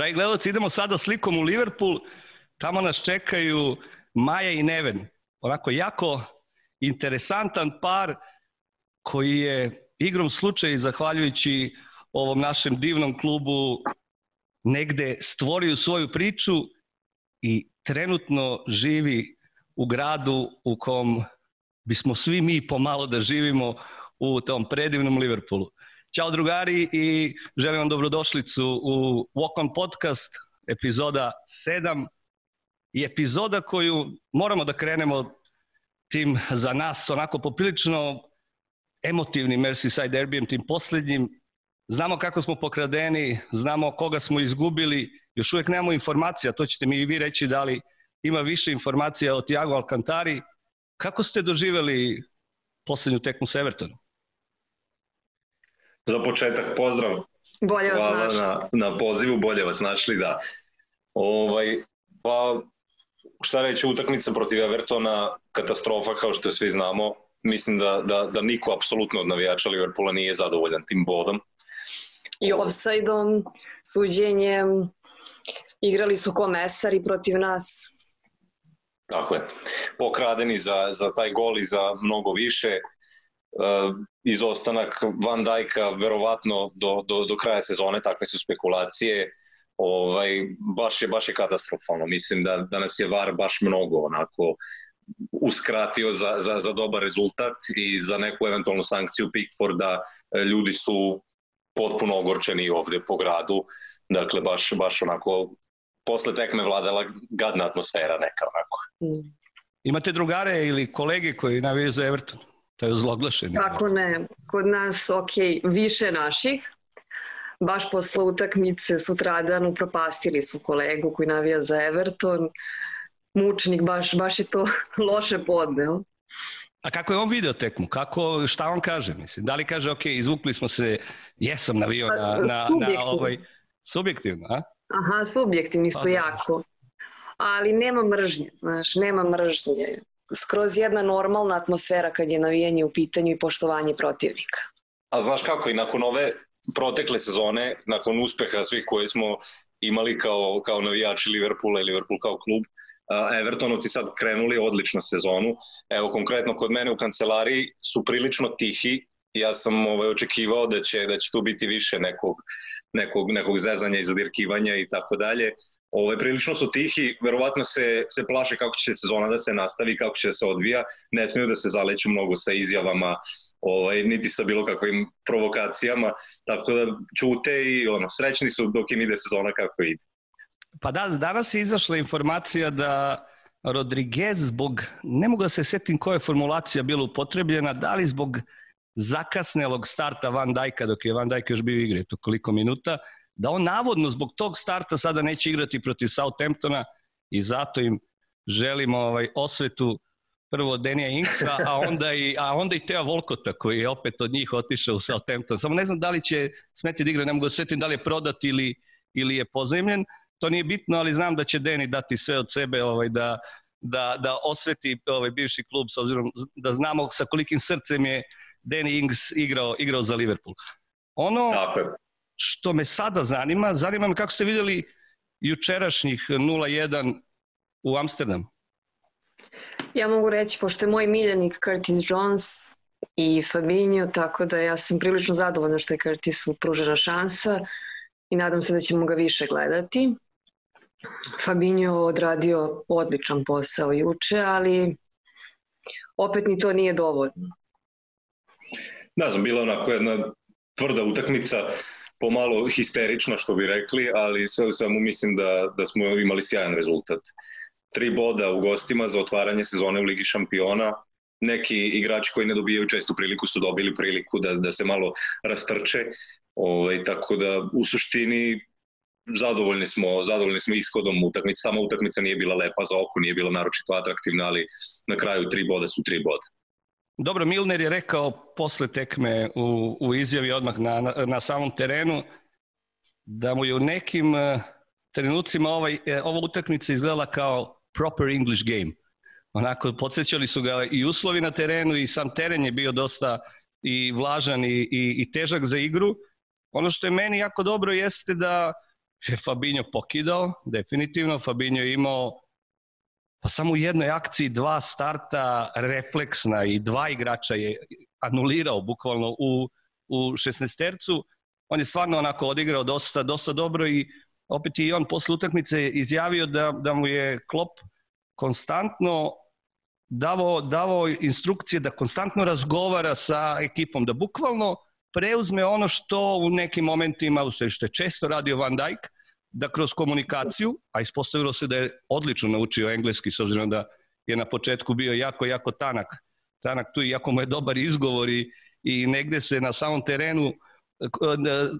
Dragi gledalci, idemo sada slikom u Liverpool. Tamo nas čekaju Maja i Neven. Onako jako interesantan par koji je igrom slučaja zahvaljujući ovom našem divnom klubu negde stvorio svoju priču i trenutno živi u gradu u kom bismo svi mi pomalo da živimo u tom predivnom Liverpoolu. Ćao drugari i želim vam dobrodošlicu u Walk on Podcast, epizoda 7 i epizoda koju moramo da krenemo tim za nas onako poprilično emotivnim Merseyside derbijem, tim poslednjim. Znamo kako smo pokradeni, znamo koga smo izgubili, još uvek nemamo informacija, to ćete mi i vi reći da li ima više informacija o Tiago Alcantari. Kako ste doživeli poslednju tekmu s Evertonom? Za početak pozdrav. Bolje vas Hvala našli. na, na pozivu, bolje vas našli, da. Ovaj, pa, šta reći, utakmica protiv Evertona, katastrofa kao što svi znamo. Mislim da, da, da niko apsolutno od navijača Liverpoola nije zadovoljan tim bodom. I offside-om, suđenjem, igrali su ko mesari protiv nas. Tako je. Pokradeni za, za taj gol i za mnogo više. Uh, izostanak Van Dijka verovatno do, do, do kraja sezone, takve su spekulacije. Ovaj, baš je baš je katastrofalno. Mislim da, da nas je VAR baš mnogo onako uskratio za, za, za dobar rezultat i za neku eventualnu sankciju Pickforda. E, Ljudi su potpuno ogorčeni ovde po gradu. Dakle, baš, baš onako posle tekme vladala gadna atmosfera neka onako. Imate drugare ili kolege koji navijaju za Everton? To je ozloglašeni. Kako ne, kod nas, ok, više naših. Baš posle utakmice sutradan upropastili su kolegu koji navija za Everton. Mučnik, baš, baš je to loše podneo. A kako je on video tekmu? Kako, šta on kaže? Mislim, da li kaže, ok, izvukli smo se, jesam navio Pa, na, na, na ovaj, subjektivno, a? Aha, subjektivni su Pa da. jako. Ali nema mržnje, znaš, nema mržnje. Skroz jedna normalna atmosfera kad je navijanje u pitanju i poštovanje protivnika. A znaš kako i nakon ove protekle sezone, nakon uspeha svih koje smo imali kao, kao navijači Liverpoola i Liverpool kao klub, Evertonovci sad krenuli odlično sezonu. Evo konkretno kod mene u kancelariji su prilično tihi. Ja sam ovaj, očekivao da će, da će tu biti više nekog, nekog, nekog zezanja i zadirkivanja i tako dalje. Ove, prilično su tihi, verovatno se, se plaše kako će sezona da se nastavi, kako će da se odvija, ne smiju da se zaleću mnogo sa izjavama, ovaj, niti sa bilo kakvim provokacijama, tako da čute i ono, srećni su dok im ide sezona kako ide. Pa da, danas je izašla informacija da Rodriguez zbog, ne mogu da se setim koja je formulacija bila upotrebljena, da li zbog zakasnelog starta Van Dijka, dok je Van Dijk još bio u igri, to koliko minuta, da on navodno zbog tog starta sada neće igrati protiv Southamptona i zato im želimo ovaj, osvetu prvo Denija Inksa, a onda i, a onda i Teo Volkota koji je opet od njih otišao u Southampton. Samo ne znam da li će smeti da igra, ne mogu da se setim da li je prodat ili, ili je pozemljen. To nije bitno, ali znam da će Deni dati sve od sebe ovaj, da, da, da osveti ovaj bivši klub s obzirom da znamo sa kolikim srcem je Danny Ings igrao, igrao za Liverpool. Ono Tako je. Što me sada zanima, zanima me kako ste videli jučerašnjih 0-1 u Amsterdamu. Ja mogu reći, pošto je moj miljenik Curtis Jones i Fabinho, tako da ja sam prilično zadovoljna što je Curtisu pružena šansa i nadam se da ćemo ga više gledati. Fabinho je odradio odličan posao juče, ali opet ni to nije dovoljno. Ne znam, bila onako jedna tvrda utakmica, pomalo histerična što bi rekli, ali sve u svemu mislim da, da smo imali sjajan rezultat. Tri boda u gostima za otvaranje sezone u Ligi šampiona, neki igrači koji ne dobijaju čestu priliku su dobili priliku da, da se malo rastrče, ovaj, tako da u suštini zadovoljni smo, zadovoljni smo ishodom utakmice. Sama utakmica nije bila lepa za oko, nije bila naročito atraktivna, ali na kraju tri boda su tri boda. Dobro, Milner je rekao posle tekme u, u izjavi odmah na, na, na samom terenu da mu je u nekim uh, trenucima ovaj, eh, ova utakmica izgledala kao proper English game. Onako, podsjećali su ga i uslovi na terenu i sam teren je bio dosta i vlažan i, i, i težak za igru. Ono što je meni jako dobro jeste da je Fabinho pokidao, definitivno. Fabinho je imao pa samo u jednoj akciji dva starta refleksna i dva igrača je anulirao bukvalno u, u 16 tercu. On je stvarno onako odigrao dosta, dosta dobro i opet i on posle utakmice izjavio da, da mu je Klop konstantno davao, davao instrukcije da konstantno razgovara sa ekipom, da bukvalno preuzme ono što u nekim momentima, u što je često radio Van Dijk, da kroz komunikaciju, a ispostavilo se da je odlično naučio engleski s obzirom da je na početku bio jako, jako tanak, tanak tu, iako mu je dobar izgovor i, i negde se na samom terenu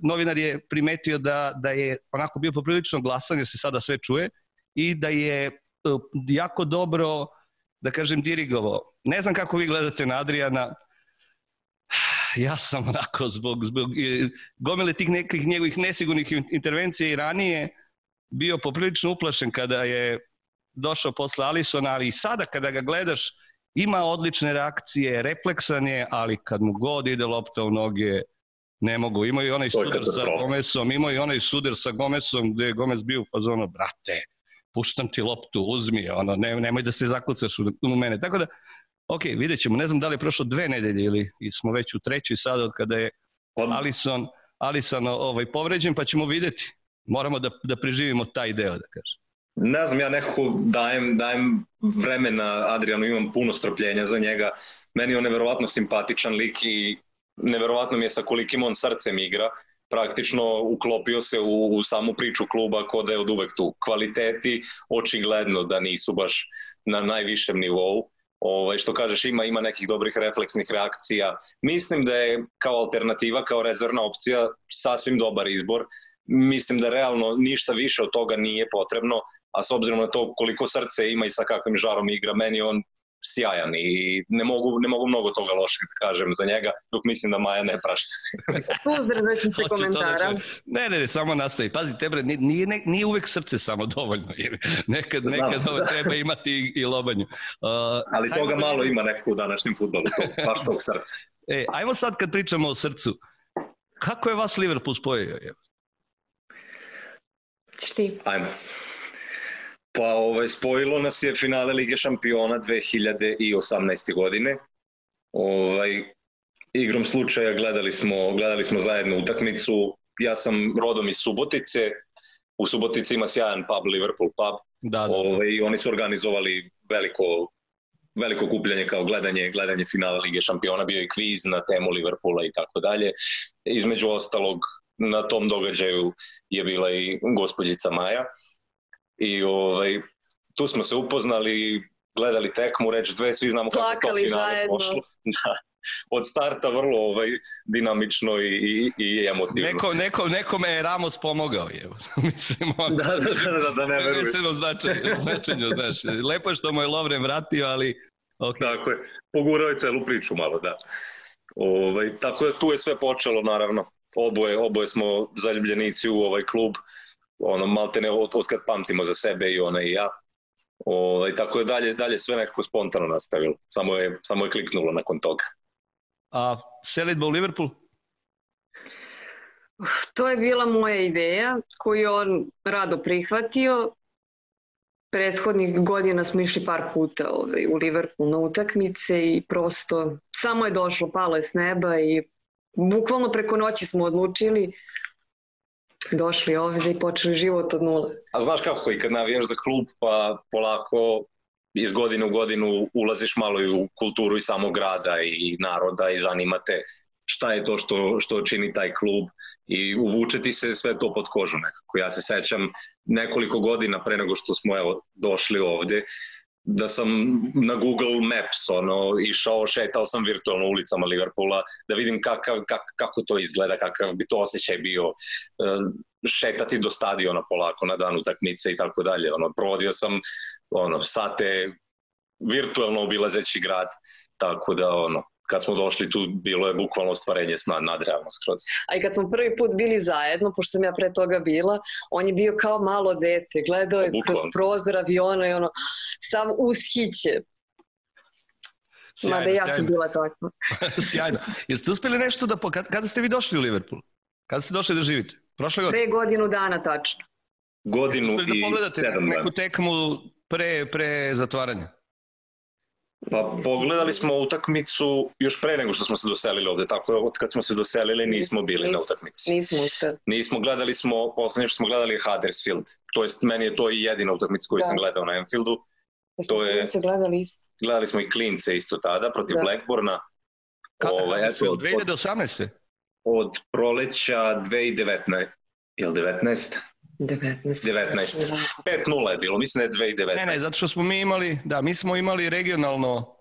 novinar je primetio da, da je onako bio poprilično glasan, jer se sada sve čuje, i da je e, jako dobro, da kažem, dirigovao. Ne znam kako vi gledate na Adriana, ja sam onako zbog, zbog e, gomile tih nekih njegovih nesigurnih intervencija i ranije bio poprilično uplašen kada je došao posle Alisona, ali i sada kada ga gledaš ima odlične reakcije, refleksan je, ali kad mu god ide lopta u noge, ne mogu. Imaju i onaj sudar sa Gomesom, imaju i onaj sudar sa Gomesom gde je Gomez bio u fazonu, brate, puštam ti loptu, uzmi, ono, ne, nemoj da se zakucaš u, u mene. Tako da, ok, vidjet ćemo, ne znam da li je prošlo dve nedelje ili smo već u trećoj sada od kada je Alison, Alison ovaj, povređen, pa ćemo videti. Moramo da, da preživimo taj deo, da kažem. Ne znam, ja nekako dajem, dajem vremena Adrianu, imam puno strpljenja za njega. Meni je on neverovatno simpatičan lik i neverovatno mi je sa kolikim on srcem igra. Praktično uklopio se u, u samu priču kluba ko da je od uvek tu. Kvaliteti očigledno da nisu baš na najvišem nivou ovaj, što kažeš ima ima nekih dobrih refleksnih reakcija. Mislim da je kao alternativa, kao rezervna opcija sasvim dobar izbor. Mislim da realno ništa više od toga nije potrebno, a s obzirom na to koliko srce ima i sa kakvim žarom igra, meni on sjajan i ne mogu, ne mogu mnogo toga lošeg da kažem za njega, dok mislim da Maja ne prašta. Suzdržat se komentara. Ne, ne, ne, samo nastavi. Pazi, tebre, nije, nije, nije uvek srce samo dovoljno. Jer nekad, Znam, nekad ovo treba imati i, i lobanju. Uh, Ali toga da malo ima nekako u današnjem futbolu, to, baš tog srca. E, ajmo sad kad pričamo o srcu. Kako je vas Liverpool spojio? Šti? Ajmo. Pa ovaj, spojilo nas je finale Lige šampiona 2018. godine. Ovaj, igrom slučaja gledali smo, gledali smo zajedno utakmicu. Ja sam rodom iz Subotice. U Subotici ima sjajan pub, Liverpool pub. Da, da. Ovaj, oni su organizovali veliko veliko kupljanje kao gledanje gledanje finala Lige šampiona, bio je kviz na temu Liverpoola i tako dalje. Između ostalog na tom događaju je bila i gospođica Maja i ovaj, tu smo se upoznali, gledali tekmu, reč dve, svi znamo kako to finale zajedno. pošlo. Da. Od starta vrlo ovaj, dinamično i, i, i emotivno. Neko, neko, nekome je Ramos pomogao, je. Mislim, on, da, da, da, da, da ne verujem. Mislim, značenju, značenju, znaš. Lepo je što mu je Lovren vratio, ali... Okay. Tako je, pogurao je celu priču malo, da. Ovaj, tako da tu je sve počelo, naravno. Oboje, oboje smo zaljubljenici u ovaj klub ono maltene od, od kad pamtimo za sebe i ona i ja. O, i tako je dalje, dalje sve nekako spontano nastavilo. Samo je, samo je kliknulo nakon toga. A selitba u Liverpool? To je bila moja ideja koju on rado prihvatio. Prethodnih godina smo išli par puta ovaj, u Liverpool na utakmice i prosto samo je došlo, palo je s neba i bukvalno preko noći smo odlučili došli ovde i počeli život od nule. A znaš kako i kad navijaš za klub pa polako iz godine u godinu ulaziš malo i u kulturu i samog grada i naroda i zanimate šta je to što, što čini taj klub i uvuče ti se sve to pod kožu nekako. Ja se sećam nekoliko godina pre nego što smo evo, došli ovde, da sam na Google Maps ono, išao, šetao sam virtualno ulicama Liverpoola da vidim kakav, kak, kako to izgleda, kakav bi to osjećaj bio uh, šetati do stadiona polako na dan utakmice i tako dalje. Ono, provodio sam ono, sate virtualno obilazeći grad, tako da ono, kad smo došli tu bilo je bukvalno ostvarenje sna nadrealno skroz. A i kad smo prvi put bili zajedno, pošto sam ja pre toga bila, on je bio kao malo dete, gledao je kroz prozor aviona i ono, sam. Sjajno, Mada jako sjajno. bila takva. sjajno. Jeste uspeli nešto da... Kada ste vi došli u Liverpool? Kada ste došli da živite? Prošle godine? Pre godinu dana, tačno. godinu Uspeli i da pogledate sedam neku tekmu pre, pre zatvaranja? Pa pogledali smo utakmicu još pre nego što smo se doselili ovde, tako od kad smo se doselili nismo bili na Nismo. utakmici. Nismo uspeli. Nismo gledali smo, poslednje što smo gledali je Huddersfield. To jest, meni je to i jedina utakmica koju Da. sam gledao na Anfieldu. Da To je- gledali isto. Gledali smo i Klince isto tada protiv Da. Blackburna. Kako Ovaj, ovaj, eto, od, 2018. od proleća 2019. Jel 19? 19. 19. 5-0 je bilo, mislim da je 2019. Ne, ne, zato što smo mi imali, da, mi smo imali regionalno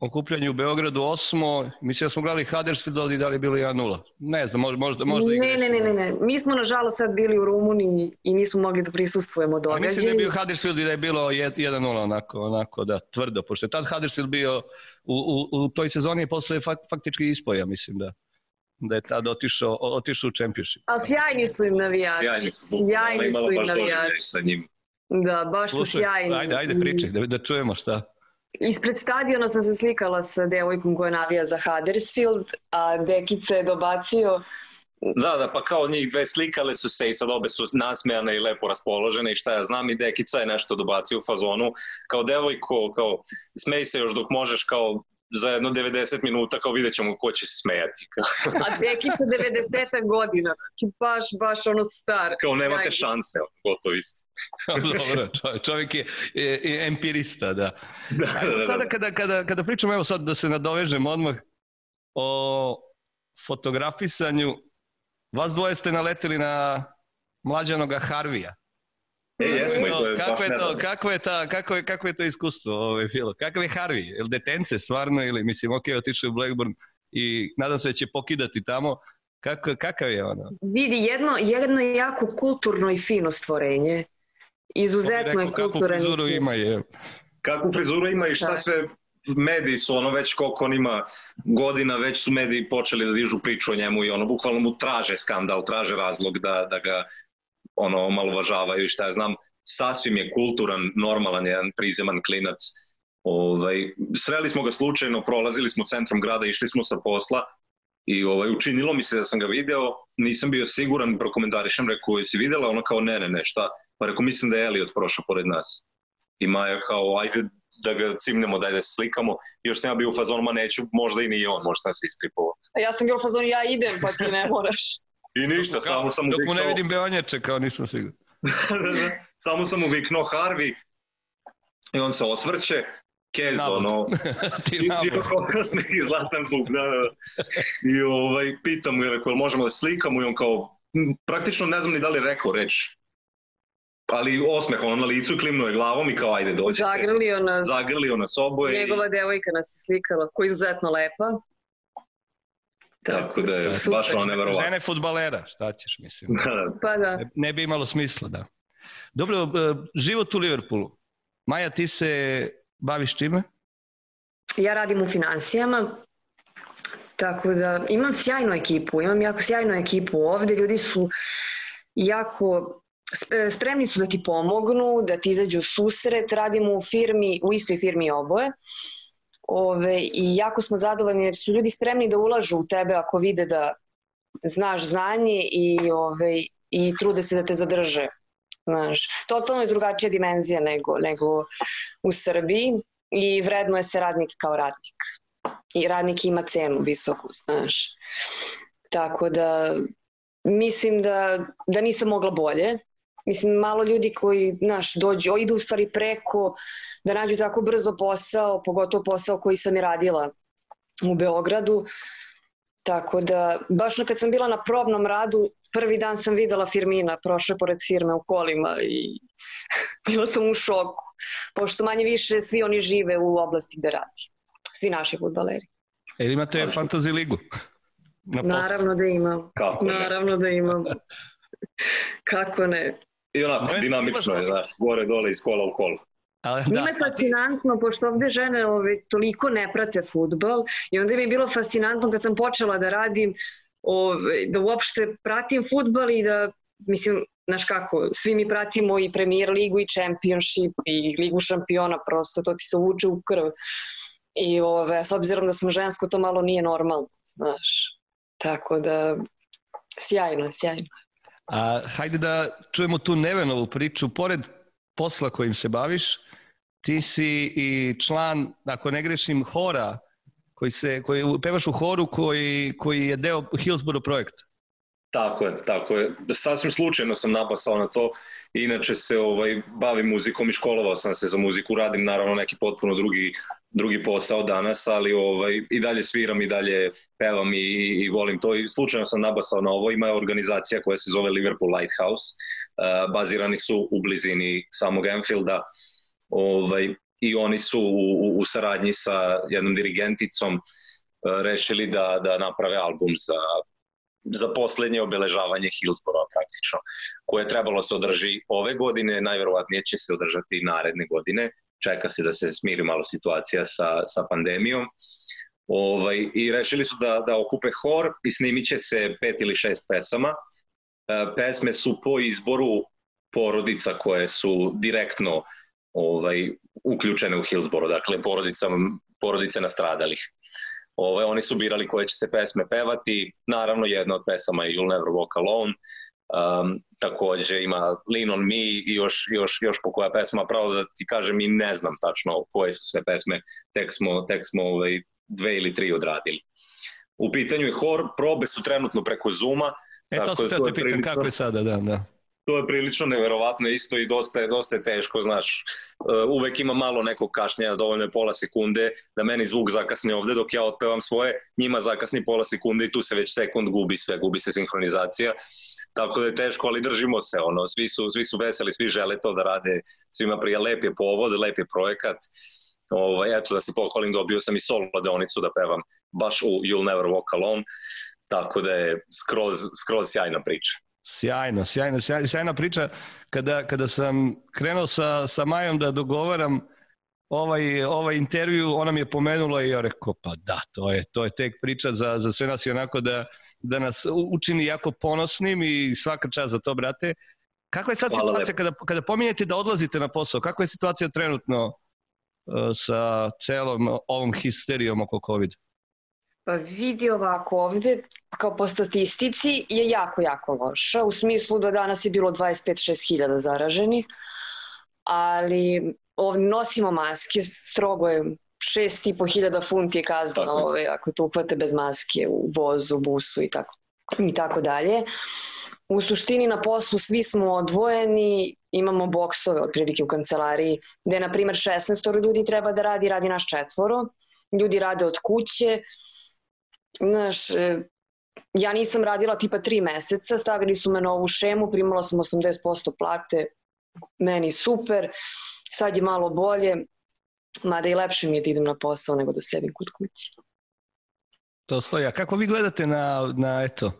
okupljanje u Beogradu osmo, mislim da smo gledali Huddersfield i da li je bilo 1-0. Ne znam, možda, možda, možda i ne, ne, ne, ne, ne. Mi smo nažalost sad bili u Rumuniji i nismo mogli da prisustvujemo Ali mislim da je događaju. bio Huddersfield i da je bilo jed- 1-0 onako, onako da, tvrdo, pošto je tad Huddersfield bio u, u, u toj sezoni je posle fak, faktički ispoja, mislim da da je tad otišao, otišao u Championship. A sjajni su im navijači. Sjajni su, Sjajni su im baš doživljaj navijači. sa njim. Da, baš su Slušaj, sjajni. ajde, ajde, pričaj, da, da čujemo šta. Ispred stadiona sam se slikala sa devojkom koja navija za Huddersfield, a Dekica je dobacio Da, da, pa kao njih dve slikale su se i sad obe su nasmejane i lepo raspoložene i šta ja znam i Dekica je nešto dobacio u fazonu kao devojko, kao smej se još dok možeš kao za jedno 90 minuta kao vidjet ćemo ko će se smejati. A Dekica 90 godina, znači baš, baš ono star. kao nemate Sjajni. šanse, gotovo isto. Dobro, čovjek, čovjek je, je, je empirista, da. Da, da, da, Sada da. kada, kada, kada pričamo, evo sad da se nadovežem odmah o fotografisanju, vas dvoje ste naletili na mlađanoga Harvija. E, jesmo i to je kako je to, kako je, ta, kako je, kako je to iskustvo ovaj, bilo? Kakav je Harvey? Je li detence stvarno ili, mislim, ok, otišao u Blackburn i nadam se da će pokidati tamo. Kako, kakav je ono? Vidi, jedno, jedno je jako kulturno i fino stvorenje. Izuzetno je Rekao, kakvu frizuru ima je. Kakvu frizuru ima i šta Da. sve mediji su ono već koliko on ima godina, već su mediji počeli da dižu priču o njemu i ono bukvalno mu traže skandal, traže razlog da, da ga ono omalovažavaju i šta ja znam, sasvim je kulturan, normalan jedan prizeman klinac. Ovaj, sreli smo ga slučajno, prolazili smo centrom grada, išli smo sa posla i ovaj, učinilo mi se da sam ga video, nisam bio siguran, prokomentarišem, rekao, jesi videla? Ono kao, ne, ne, ne, šta? Pa rekao, mislim da je Elliot prošao pored nas. I Maja kao, ajde da ga cimnemo, daj da se slikamo. Još sam ja bio u fazonu, ma neću, možda i ni on, možda sam se istripovao. Ja sam bila u fazonu, ja idem, pa ti ne moraš. I ništa, samo sam mu Dok mu ne vidim beonjače, kao nisam siguran. samo sam mu viknuo Harvey i on se osvrće, Kezo, Nabok. ono, Ti I bio osmeh i zlatan zub, da, da. I ovaj, pitam mu, je rekao, "Jel možemo da slikamo i on kao, "M, praktično ne znam ni da li rekao reč, ali osmeh ono na licu, klimnuo je glavom i kao, ajde, dođite. Zagrlio nas, Zagrlio nas oboje. i- njegova devojka nas je slikala, koja je izuzetno lepa. Tako da je Super. baš ono neverovatno. Žene futbalera, šta ćeš, mislim. Da, Pa da. Ne, ne bi imalo smisla, da. Dobro, e, život u Liverpoolu. Maja, ti se baviš čime? Ja radim u financijama, tako da imam sjajnu ekipu, imam jako sjajnu ekipu ovde, ljudi su jako sp- spremni su da ti pomognu, da ti izađu u susret, radimo u firmi, u istoj firmi oboje. Ove, I jako smo zadovoljni jer su ljudi spremni da ulažu u tebe ako vide da znaš znanje i, ove, i trude se da te zadrže. Znaš, totalno je drugačija dimenzija nego, nego u Srbiji i vrednuje se radnik kao radnik. I radnik ima cenu visoku, znaš. Tako da mislim da, da nisam mogla bolje. Mislim, malo ljudi koji, znaš, dođu, idu u stvari preko, da nađu tako brzo posao, pogotovo posao koji sam i radila u Beogradu. Tako da, baš kad sam bila na probnom radu, prvi dan sam videla Firmina, prošla je pored firme u kolima i bila sam u šoku, pošto manje više svi oni žive u oblasti gde radi. Svi naši futbaleri. Jer imate što- fantasy ligu? Na. Naravno da imam. kako ne. Naravno da imam. Kako ne. I onako, Ne, dinamično je, znaš, gore, dole, iz kola u kolo. Ali, Njima je da, fascinantno, pošto ovde žene ove, toliko ne prate futbal i onda mi je bilo fascinantno kad sam počela da radim, ove, da uopšte pratim futbal i da, mislim, znaš kako, svi mi pratimo i Premier ligu i Championship i ligu šampiona, prosto to ti se uvuče u krv. I ove, s obzirom da sam žensko, to malo nije normalno, znaš. Tako da, sjajno, sjajno. A hajde da čujemo tu Nevenovu priču. Pored posla kojim se baviš, ti si i član, ako ne grešim, hora, koji, se, koji pevaš u horu koji, koji je deo Hillsborough projekta. Tako je, tako je. Sasvim slučajno sam napasao na to. Inače se ovaj, bavim muzikom i školovao sam se za muziku. Radim naravno neki potpuno drugi, drugi posao danas, ali ovaj, i dalje sviram i dalje pevam i, i volim to. I slučajno sam nabasao na ovo. Ima organizacija koja se zove Liverpool Lighthouse. Uh, bazirani su u blizini samog Enfielda. Ovaj, I oni su u, u saradnji sa jednom dirigenticom uh, rešili da, da naprave album za za poslednje obeležavanje Hillsborough praktično, koje je trebalo se održi ove godine, najverovatnije će se održati naredne godine, čeka se da se smiri malo situacija sa, sa pandemijom. Ovaj, I rešili su da, da okupe hor i snimit će se pet ili šest pesama. E, pesme su po izboru porodica koje su direktno ovaj, uključene u Hillsborough, dakle porodica, porodice nastradalih. Ove, oni su birali koje će se pesme pevati. Naravno, jedna od pesama je You'll Never Walk Alone. Um, takođe ima Lean on Me i još, još, još po koja pesma, pravo da ti kažem i ne znam tačno koje su sve pesme, tek smo, tek smo ovaj, dve ili tri odradili. U pitanju je hor, probe su trenutno preko Zuma. E, to su te da pitan, kako je sada, da, da to je prilično neverovatno isto i dosta je, dosta je teško, znaš, uh, uvek ima malo nekog kašnjenja, dovoljno je pola sekunde da meni zvuk zakasni ovde dok ja otpevam svoje, njima zakasni pola sekunde i tu se već sekund gubi sve, gubi se sinhronizacija, tako da je teško, ali držimo se, ono, svi su, svi su veseli, svi žele to da rade, svima prija lep je povod, lep je projekat, ovaj, eto da se pohvalim, dobio sam i solo deonicu da pevam baš u You'll Never Walk Alone, tako da je skroz, skroz sjajna priča. Sjajno, sjajno, sjajno, sjajna priča. Kada, kada sam krenuo sa, sa Majom da dogovaram ovaj, ovaj intervju, ona mi je pomenula i ja rekao, pa da, to je, to je tek priča za, za sve nas i onako da, da nas učini jako ponosnim i svaka čast za to, brate. Kakva je sad Hvala situacija kada, kada pominjete da odlazite na posao? Kakva je situacija trenutno uh, sa celom ovom histerijom oko COVID? Pa vidi ovako ovde, kao po statistici, je jako, jako loša, u smislu da danas je bilo 25-6 hiljada zaraženih, ali ovde nosimo maske, strogo je 6,5 hiljada funti je kazna ove, ako te uhvate bez maske u vozu, busu i tako, i tako dalje. U suštini na poslu svi smo odvojeni, imamo boksove otprilike u kancelariji, gde na primer 16 ljudi treba da radi, radi naš četvoro, ljudi rade od kuće, znaš, e, ja nisam radila tipa tri meseca, stavili su me na ovu šemu, primala sam 80% plate, meni super, sad je malo bolje, mada i lepše mi je da idem na posao nego da sedim kod kući. To stoji. A kako vi gledate na, na eto,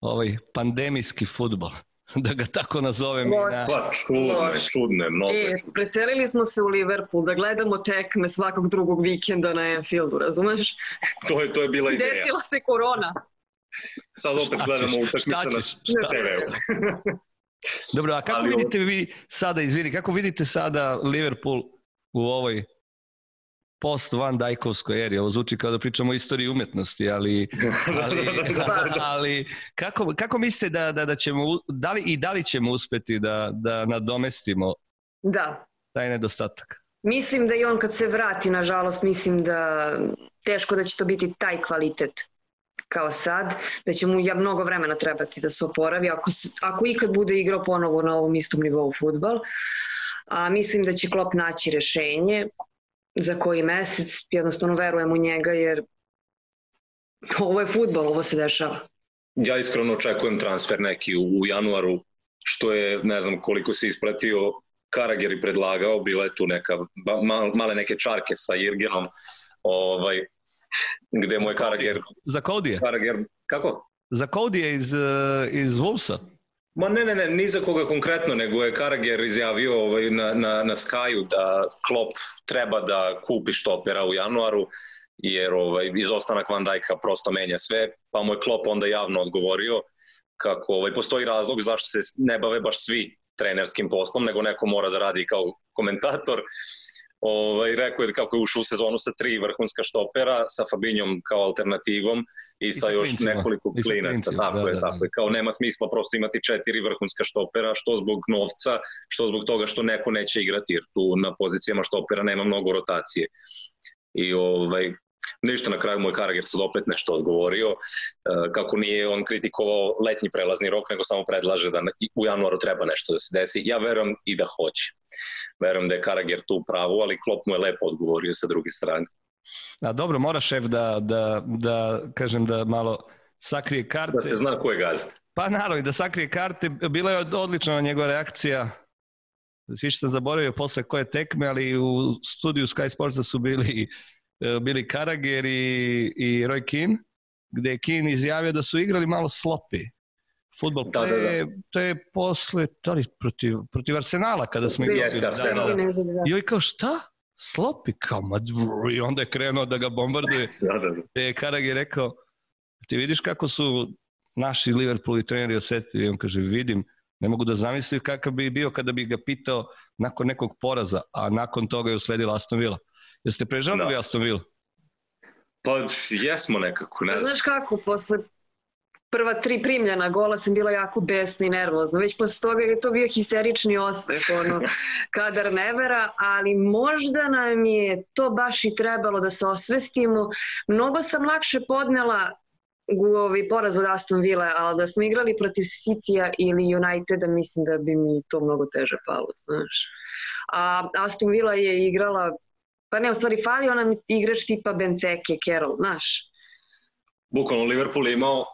ovaj pandemijski futbol? da ga tako nazovem. Loš, na... Pa, čudne, čudne, mnogo e, čudne. Preselili smo se u Liverpool da gledamo tekme svakog drugog vikenda na Anfieldu, razumeš? To je, to je bila ideja. Desila se korona. Sad opet šta gledamo utakmice na TV-u. Dobro, a kako Ali vidite vi sada, izvini, kako vidite sada Liverpool u ovoj post Van Dijkovskoj eri. Ovo zvuči kao da pričamo o istoriji umetnosti, ali, ali, ali kako, kako mislite da, da, da ćemo, da li, i da li ćemo uspeti da, da nadomestimo da. taj nedostatak? Mislim da i on kad se vrati, nažalost, mislim da teško da će to biti taj kvalitet kao sad, da će mu ja mnogo vremena trebati da se oporavi, ako, ako ikad bude igrao ponovo na ovom istom nivou futbal. A mislim da će Klop naći rešenje za koji mesec, jednostavno verujem u njega jer ovo je futbol, ovo se dešava. Ja iskreno očekujem transfer neki u, u januaru, što je, ne znam koliko se isplatio, Karagjer i predlagao, bila je tu neka, mal, male neke čarke sa Jirgenom, ovaj, gde mu je Karagjer... Za Kodije? Karagjer, kako? Za Kodije iz, iz Wolvesa? Ma ne, ne, ne, ni za koga konkretno, nego je Karager izjavio ovaj, na, na, na Skaju da Klopp treba da kupi štopera u januaru, jer ovaj, izostanak Van Dijka prosto menja sve, pa mu je Klopp onda javno odgovorio kako ovaj, postoji razlog zašto se ne bave baš svi trenerskim poslom, nego neko mora da radi kao komentator, Ovaj, rekao je kako je ušao u sezonu sa tri vrhunska štopera, sa Fabinjom kao alternativom i, I sa, sa još klincima. nekoliko I klinaca. Tako da, je, da, tako da. je. Kao nema smisla prosto imati četiri vrhunska štopera, što zbog novca, što zbog toga što neko neće igrati, jer tu na pozicijama štopera nema mnogo rotacije. I ovaj, ništa na kraju moj Karager sad opet nešto odgovorio, e, kako nije on kritikovao letnji prelazni rok, nego samo predlaže da u januaru treba nešto da se desi. Ja verujem i da hoće. Verujem da je Karager tu pravu, ali Klop mu je lepo odgovorio sa druge strane. A dobro, mora šef da, da, da kažem da malo sakrije karte. Da se zna ko je gazda. Pa naravno, da sakrije karte. Bila je odlična njegova reakcija. Više sam zaboravio posle koje tekme, ali u studiju Sky Sportsa su bili bili Karager i, i Roy Keane, gde je Keane izjavio da su igrali malo slopi. Futbol, da, da, da. to je posle, da li, protiv, protiv Arsenala kada smo igrali. Jeste, Arsenal. Da, da. I ovaj kao, šta? Slopi, kao, ma, i onda je krenuo da ga bombarduje. da, da, da. je Karager rekao, ti vidiš kako su naši Liverpool i treneri osetili, on kaže, vidim, ne mogu da zamislim kakav bi bio kada bi ga pitao nakon nekog poraza, a nakon toga je usledila Aston Villa. Jeste prežalili da. Aston Villa? Pa jesmo nekako, ne znam. Znaš kako, posle prva tri primljena gola sam bila jako besna i nervozna. Već posle toga je to bio histerični osmeh, ono, kadar nevera, ali možda nam je to baš i trebalo da se osvestimo. Mnogo sam lakše podnela ovi poraz od Aston Villa, ali da smo igrali protiv City-a ili Uniteda, mislim da bi mi to mnogo teže palo, znaš. A Aston Villa je igrala Pa ne, u stvari falio nam igrač tipa Benteke, Carroll, znaš. Bukvalno Liverpool je imao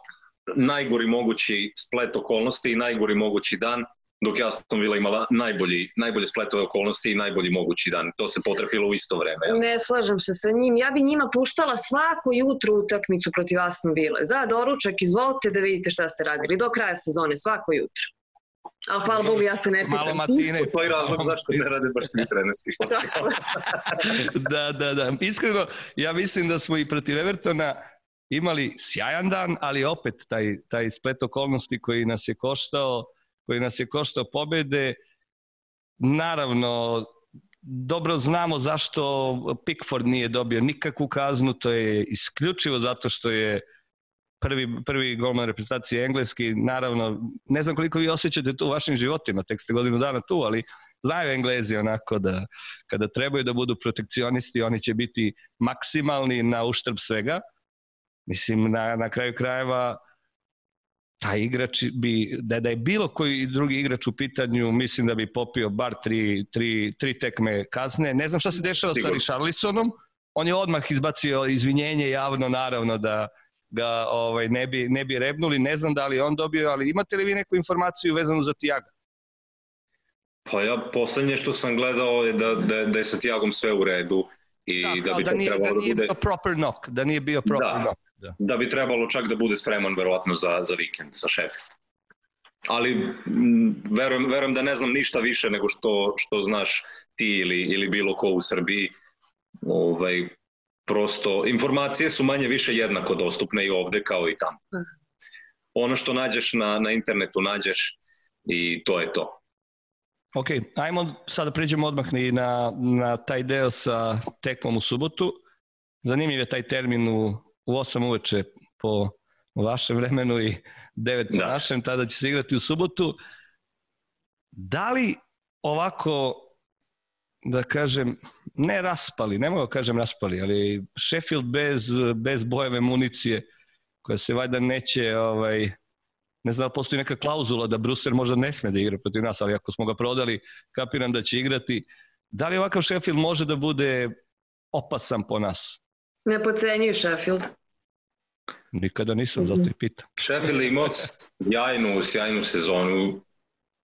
najgori mogući splet okolnosti i najgori mogući dan, dok je Aston Villa imala najbolji, najbolje spletove okolnosti i najbolji mogući dan. To se potrefilo u isto vreme. Ja. Ne slažem se sa njim. Ja bi njima puštala svako jutro utakmicu protiv Aston Villa. Za doručak, izvolite da vidite šta ste radili. Do kraja sezone, svako jutro. A hvala Bogu, ja se ne pitam. Malo matine. Postoji razlog zašto ne rade baš svi trenerski da, da, da. Iskreno, ja mislim da smo i protiv Evertona imali sjajan dan, ali opet taj, taj splet okolnosti koji nas je koštao, koji nas je koštao pobede, naravno, dobro znamo zašto Pickford nije dobio nikakvu kaznu, to je isključivo zato što je prvi, prvi golman reprezentacije engleski, naravno, ne znam koliko vi osjećate to u vašim životima, tek ste godinu dana tu, ali znaju englezi onako da kada trebaju da budu protekcionisti, oni će biti maksimalni na uštrb svega. Mislim, na, na kraju krajeva, taj igrač bi, da, da je bilo koji drugi igrač u pitanju, mislim da bi popio bar tri, tri, tri tekme kazne. Ne znam šta se dešava sa Richarlisonom, on je odmah izbacio izvinjenje javno, naravno da ga ovaj, ne, bi, ne bi rebnuli. Ne znam da li on dobio, ali imate li vi neku informaciju vezanu za Tiaga? Pa ja poslednje što sam gledao je da, da, da je sa Tiagom sve u redu i da, da bi da nije, trebalo da nije da bude... bio proper knock, da nije bio proper da, knock. Da. da bi trebalo čak da bude spreman verovatno za, za vikend sa Sheffield. Ali m, verujem, verujem da ne znam ništa više nego što, što znaš ti ili, ili bilo ko u Srbiji. Ovaj, prosto informacije su manje više jednako dostupne i ovde kao i tamo. Ono što nađeš na, na internetu nađeš i to je to. Ok, ajmo sad da pređemo odmah i na, na taj deo sa tekmom u subotu. Zanimljiv je taj termin u, u 8 uveče po vašem vremenu i 9 po da. našem, tada će se igrati u subotu. Da li ovako, da kažem, ne raspali, ne mogu da kažem raspali, ali Sheffield bez, bez bojeve municije, koja se valjda neće, ovaj, ne znam da postoji neka klauzula da Brewster možda ne sme da igra protiv nas, ali ako smo ga prodali, kapiram da će igrati. Da li ovakav Sheffield može da bude opasan po nas? Ne pocenjuju Sheffield. Nikada nisam, zato i pitam. Sheffield imao sjajnu, sjajnu sezonu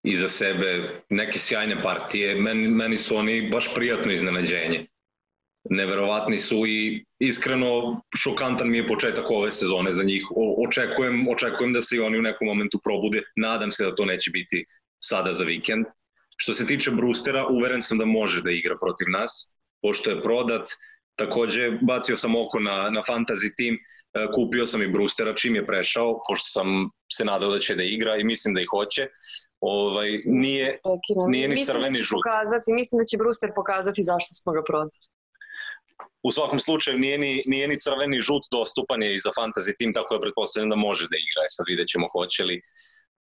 iza sebe neke sjajne partije. Meni, meni su oni baš prijatno iznenađenje. Neverovatni su i iskreno šokantan mi je početak ove sezone za njih. O, očekujem, očekujem da se i oni u nekom momentu probude. Nadam se da to neće biti sada za vikend. Što se tiče Brustera, uveren sam da može da igra protiv nas, pošto je prodat, Takođe, bacio sam oko na, na fantasy tim, e, kupio sam i Brustera čim je prešao, pošto sam se nadao da će da igra i mislim da ih hoće. Ovaj, nije, nije ni crveni da žut. Pokazati, mislim da će Bruster pokazati zašto smo ga prodali. U svakom slučaju nije ni, nije ni crveni žut dostupan je i za fantasy tim, tako da pretpostavljam da može da igra. E sad vidjet ćemo hoće li.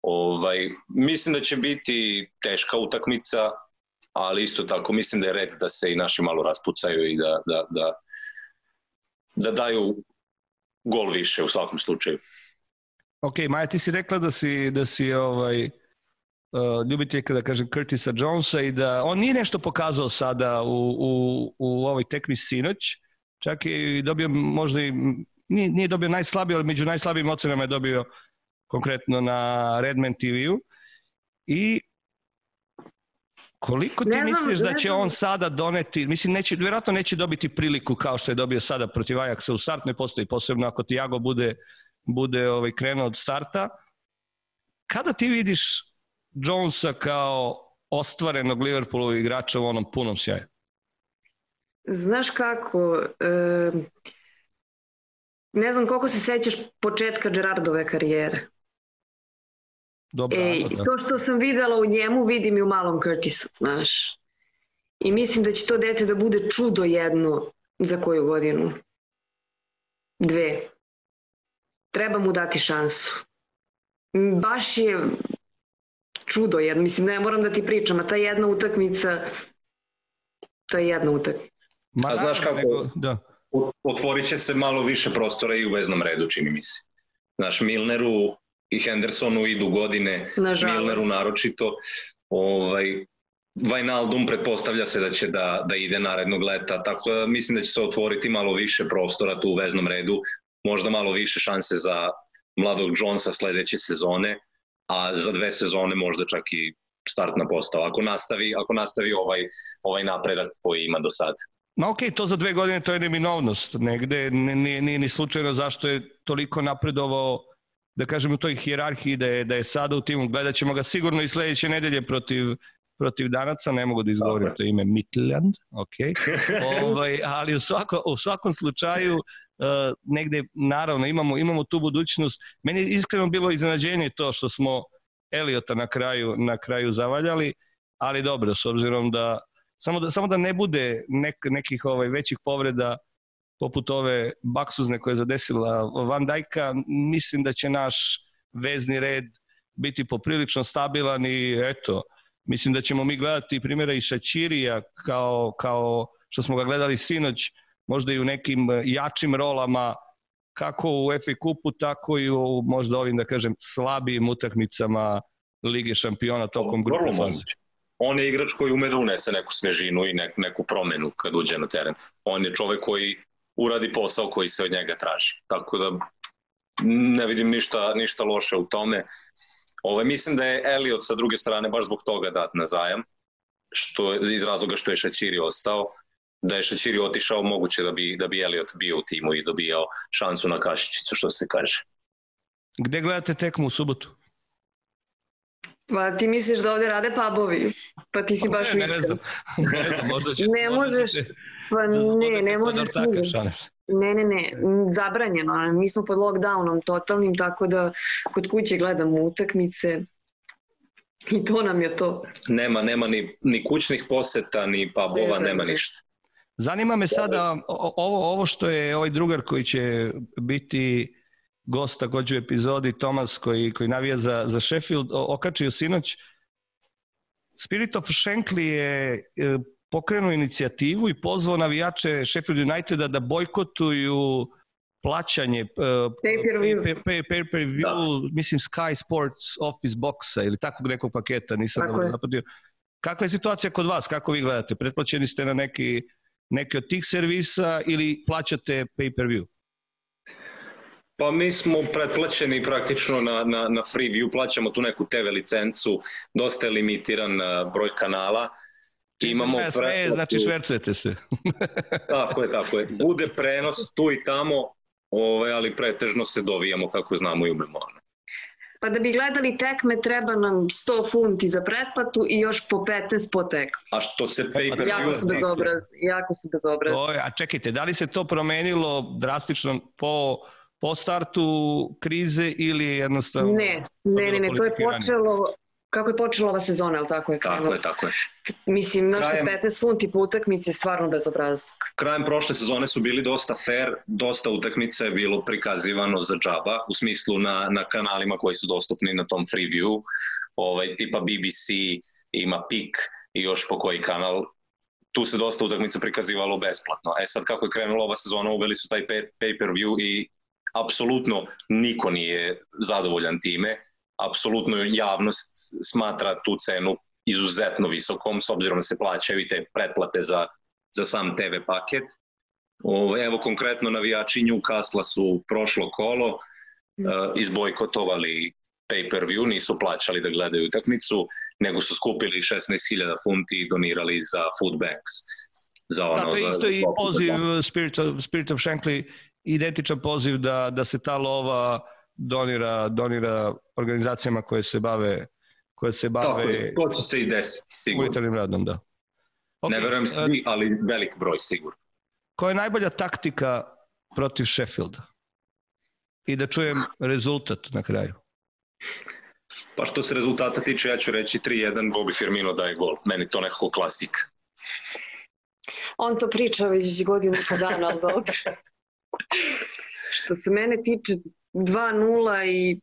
Ovaj, mislim da će biti teška utakmica, ali isto tako mislim da je red da se i naši malo raspucaju i da, da, da, da daju gol više u svakom slučaju. Ok, Maja, ti si rekla da si, da si ovaj, uh, ljubiteljka, da kažem, Curtisa Jonesa i da on nije nešto pokazao sada u, u, u ovoj tekmi sinoć, čak je i dobio možda i, nije, nije dobio najslabiji, ali među najslabijim ocenama je dobio konkretno na Redman TV-u i Koliko ti Ne znam, misliš da ne će znam. on sada doneti, mislim neće, vjerojatno neće dobiti priliku kao što je dobio sada protiv Ajaxa u startnoj postavi, posebno ako ti Jago bude, bude ovaj, krenuo od starta. Kada ti vidiš Jonesa kao ostvarenog Liverpoolovog igrača u onom punom sjaju? Znaš kako, e, ne znam koliko se sećaš početka Gerardove karijere. Dobro, E, da. to što sam videla u njemu, vidim i u malom Curtisu, znaš. I mislim da će to dete da bude čudo jedno za koju godinu. Dve. Treba mu dati šansu. Baš je čudo jedno. Mislim, ne moram da ti pričam, a ta jedna utakmica, to je jedna utakmica. Ma, A znaš kako- Nego, da. Otvorit će se malo više prostora i u veznom redu, čini mi se. Znaš, Milneru i Hendersonu idu godine, Nažalost. Milneru naročito. Ovaj, Vajnaldum pretpostavlja se da će da, da ide narednog leta, tako da mislim da će se otvoriti malo više prostora tu u veznom redu, možda malo više šanse za mladog Jonesa sledeće sezone, a za dve sezone možda čak i startna postava, ako nastavi, ako nastavi ovaj, ovaj napredak koji ima do sada. Ma okej, to za dve godine to je neminovnost. Negde nije, nije ni slučajno zašto je toliko napredovao da kažem u toj hijerarhiji da je, da je sada u timu. Gledat ćemo ga sigurno i sledeće nedelje protiv, protiv Danaca, ne mogu da izgovorim je. to ime Midland, ok. ovaj, ali u, svako, u svakom slučaju uh, negde naravno imamo, imamo tu budućnost. Meni je iskreno bilo iznenađenje to što smo Eliota na kraju, na kraju zavaljali, ali dobro, s obzirom da samo da, samo da ne bude nek, nekih ovaj većih povreda poput ove baksuzne koje je zadesila Van Dijka, mislim da će naš vezni red biti poprilično stabilan i eto, mislim da ćemo mi gledati primjera i Šačirija kao, kao što smo ga gledali sinoć, možda i u nekim jačim rolama kako u FA kupu, tako i u možda ovim, da kažem, slabijim utakmicama Lige šampiona tokom grupe faze. On je igrač koji ume da unese neku svežinu i neku, neku promenu kad uđe na teren. On je čovek koji uradi posao koji se od njega traži. Tako da ne vidim ništa, ništa loše u tome. Ove, mislim da je Elliot sa druge strane baš zbog toga dat na zajam, što, iz razloga što je Šačiri ostao. Da je Šačiri otišao, moguće da bi, da bi Elliot bio u timu i dobijao šansu na kašičicu, što se kaže. Gde gledate tekmu u subotu? Pa ti misliš da ovde rade pubovi? Pa ti si baš ne, ne, ne znam. Ne znam, možda će, Ne možda će možeš, pa ne ne, možda ne možeš. Ne, ne, zabranjeno. Mi smo pod lockdownom totalnim, tako da kod kuće gledamo utakmice i to nam je to. Nema, nema ni, ni kućnih poseta, ni pubova, nema ništa. Zanima me sada o- ovo, ovo što je ovaj drugar koji će biti gost takođe u epizodi, Tomas koji, koji navija za, za Sheffield, okačio sinoć. Spirit of Shankly je e, pokrenuo inicijativu i pozvao navijače Sheffield Uniteda da bojkotuju plaćanje e, Pay-per-view. pay, pay, pay, per view, mislim Sky Sports Office Boxa ili takvog nekog paketa, nisam Tako dobro je. zapratio. Kakva je situacija kod vas? Kako vi gledate? Pretplaćeni ste na neki, neki od tih servisa ili plaćate pay-per-view? Pa mi smo pretplaćeni praktično na, na, na free view, plaćamo tu neku TV licencu, dosta je limitiran uh, broj kanala. Imamo sve, sve, znači švercujete se. Tako je, tako je. Bude prenos tu i tamo, ovaj, ali pretežno se dovijamo kako znamo i umemo. Pa da bi gledali tekme treba nam 100 funti za pretplatu i još po 15 po tekmu. A što se pay per Jako su bezobrazni, jako su bezobrazni. O, a čekajte, da li se to promenilo drastično po, po startu krize ili jednostavno... Ne, ne, ne, ne, to je počelo, kako je počela ova sezona, ali tako je Tako je, tako je. Mislim, našto Krajem- 15 funti po utakmici je stvarno bezobrazno. Krajem prošle sezone su bili dosta fair, dosta utakmica je bilo prikazivano za džaba, u smislu na, na kanalima koji su dostupni na tom Freeview, ovaj, tipa BBC, ima PIK i još po koji kanal, tu se dosta utakmica prikazivalo besplatno. E sad kako je krenula ova sezona, uveli su taj pay- pay-per-view i apsolutno niko nije zadovoljan time. Apsolutno javnost smatra tu cenu izuzetno visokom, s obzirom da se plaćaju i te pretplate za, za sam TV paket. O, evo konkretno navijači Newcastle su prošlo kolo Mm. uh, izbojkotovali pay-per-view, nisu plaćali da gledaju utakmicu, nego su skupili 16.000 funti i donirali za food banks. Za ono, Da, to je isto za i poziv dom. Spirit of, Spirit of Shankly, identičan poziv da, da se ta lova donira, donira organizacijama koje se bave koje se Tako bave je, to će se i desiti, sigurno. humanitarnim radom, da. Ne Okay, verujem e, svi, ali velik broj sigurno. Koja je najbolja taktika protiv Sheffielda? I da čujem rezultat na kraju. Pa što se rezultata tiče, ja ću reći 3-1, Bobby Firmino daje gol. Meni to nekako klasik. On to priča već godinu po dana, ali dobro. Što se mene tiče 2-0 i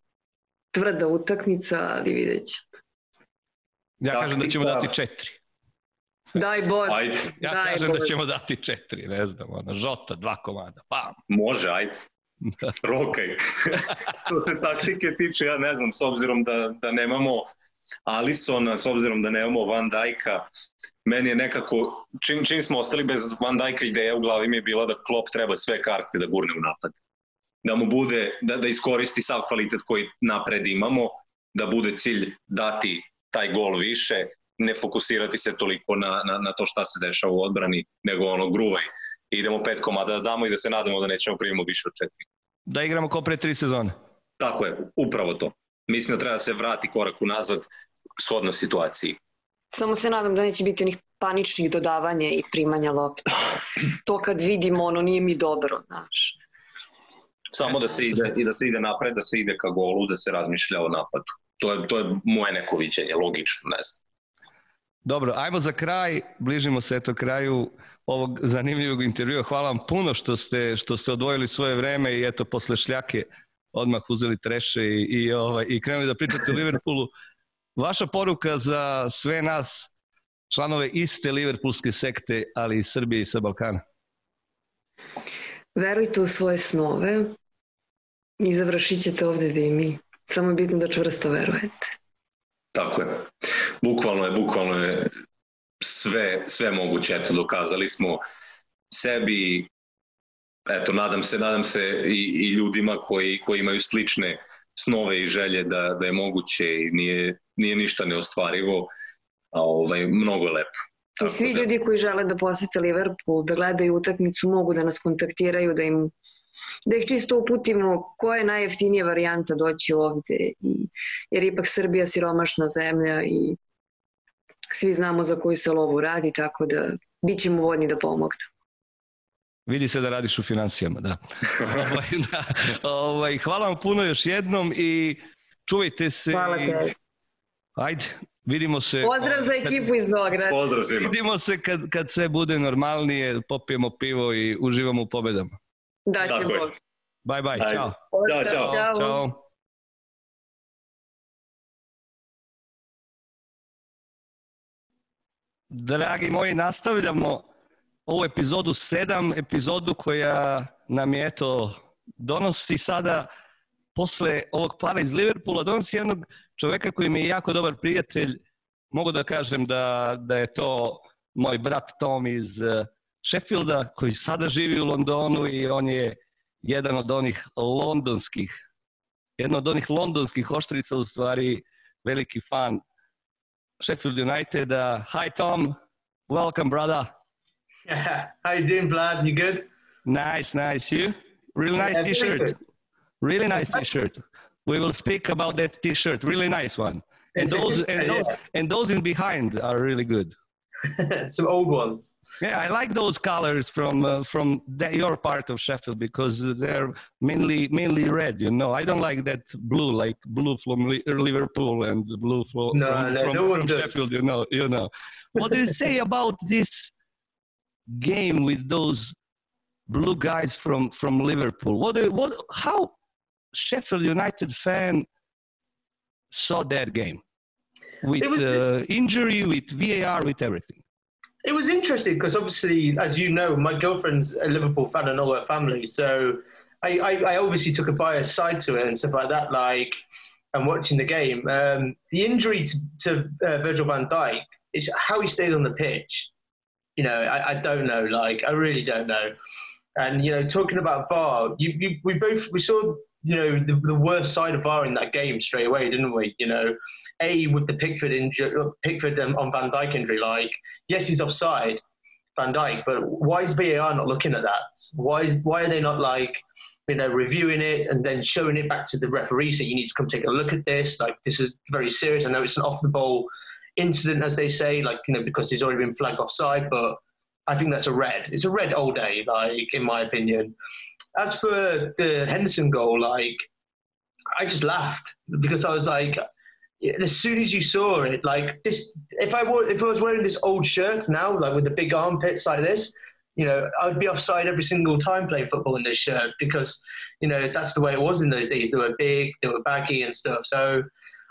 tvrda utakmica, ali vidjet ćemo. Ja kažem da ćemo dati četiri. Daj Bože. Ajde, Ja Daj kažem da Bože. ćemo dati četiri, ne znam, ono, žota, dva komada, pam. može, ajde. Da. Rokaj. što se taktike tiče, ja ne znam, s obzirom da, da nemamo Alisona, s obzirom da nemamo Van Dijka, meni je nekako, čim, čim smo ostali bez Van Dijka, ideja u glavi mi je bila da Klopp treba sve karte da gurne u napad. Da mu bude, da, da iskoristi sav kvalitet koji napred imamo, da bude cilj dati taj gol više, ne fokusirati se toliko na, na, na to šta se dešava u odbrani, nego ono gruvaj. Idemo pet komada da damo i da se nadamo da nećemo primimo više od četiri. Da igramo kao pre tri sezone. Tako je, upravo to. Mislim da treba da se vrati korak unazad shodno situaciji. Samo se nadam da neće biti onih paničnih dodavanja i primanja lopte. To kad vidimo, ono nije mi dobro, znaš. Samo da se ide i da se ide napred, da se ide ka golu, da se razmišlja o napadu. To je, to je moje neko viđenje, logično, ne znam. Dobro, ajmo za kraj, bližimo se eto kraju ovog zanimljivog intervjua. Hvala vam puno što ste, što ste odvojili svoje vreme i eto posle šljake odmah uzeli treše i, i, ovaj, i krenuli da pričate o Liverpoolu. Vaša poruka za sve nas, članove iste Liverpoolske sekte, ali i Srbije i sa Balkana. Verujte u svoje snove i završit ćete ovde gde i mi. Samo je bitno da čvrsto verujete. Tako je. Bukvalno je, bukvalno je sve, sve moguće. Eto, dokazali smo sebi, eto, nadam se, nadam se i, i ljudima koji, koji imaju slične snove i želje da, da je moguće i nije, nije ništa neostvarivo, a ovaj, mnogo je lepo. I svi da- ljudi koji žele da posete Liverpool, da gledaju utakmicu, mogu da nas kontaktiraju, da im da ih čisto uputimo koja je najjeftinija varijanta doći ovde, i, jer ipak Srbija siromašna zemlja i svi znamo za koju se lovu radi, tako da bit ćemo voljni da pomognemo. Vidi se da radiš u financijama, da. ovaj, da ovaj, hvala vam puno još jednom i čuvajte se. Hvala i- te. Ajde, vidimo se. Pozdrav za kad- ekipu iz Beograda. Pozdrav svima. Vidimo se kad, kad sve bude normalnije, popijemo pivo i uživamo u pobedama. Da će. Bog. Bye bye, Ajde. čao. Ćao, čao. Ćao. Ćao. Dragi moji, nastavljamo ovu epizodu 7, epizodu koja nam je eto donosi sada posle ovog para iz Liverpoola, donosi jednog čoveka koji mi je jako dobar prijatelj. Mogu da kažem da, da je to moj brat Tom iz Sheffielda koji sada živi u Londonu i on je jedan od onih londonskih jedna od onih londonskih oštrica u stvari veliki fan Sheffield Uniteda. Hi Tom, welcome brother. How you doing, Vlad? You good? Nice, nice. You? Really nice Yeah, t-shirt. Really nice t-shirt. we will speak about that T-shirt. Really nice one. And those and those and those in behind are really good. Some old ones. Yeah, I like those colors from uh, from the, your part of Sheffield because they're mainly mainly red. You know, I don't like that blue, like blue from Liverpool and blue from No, from, no, from, no from. Sheffield. You know, you know. What do you say about this game with those blue guys from from Liverpool? What do, what how Sheffield United fan saw that game with was- uh, injury, with VAR, with everything? It was interesting because obviously, as you know, my girlfriend's a Liverpool fan and all her family. So I, I, I obviously took a biased side to it and stuff like that. Like, and watching the game, um, the injury to, to uh, Virgil van Dijk is how he stayed on the pitch. You know, I, I don't know. Like, I really don't know. And you know, talking about VAR, you, you we both we saw you know the, the worst side of VAR in that game straight away, didn't we? You know, a with the Pickford injury, Pickford um, on Van Dijk injury. Like, yes, he's offside, Van Dijk, but why is VAR not looking at that? Why is why are they not like you know reviewing it and then showing it back to the referee? So you need to come take a look at this. Like, this is very serious. I know it's an off the ball incident, as they say, like you know because he's already been flagged offside, but I think that's a red. It's a red all day, like in my opinion. As for the Henderson goal, like I just laughed because I was like, as soon as you saw it, like this, if I were, if I was wearing this old shirt now, like with the big armpits like this, you know, I would be offside every single time playing football in this shirt because, you know, that's the way it was in those days. They were big, they were baggy and stuff. So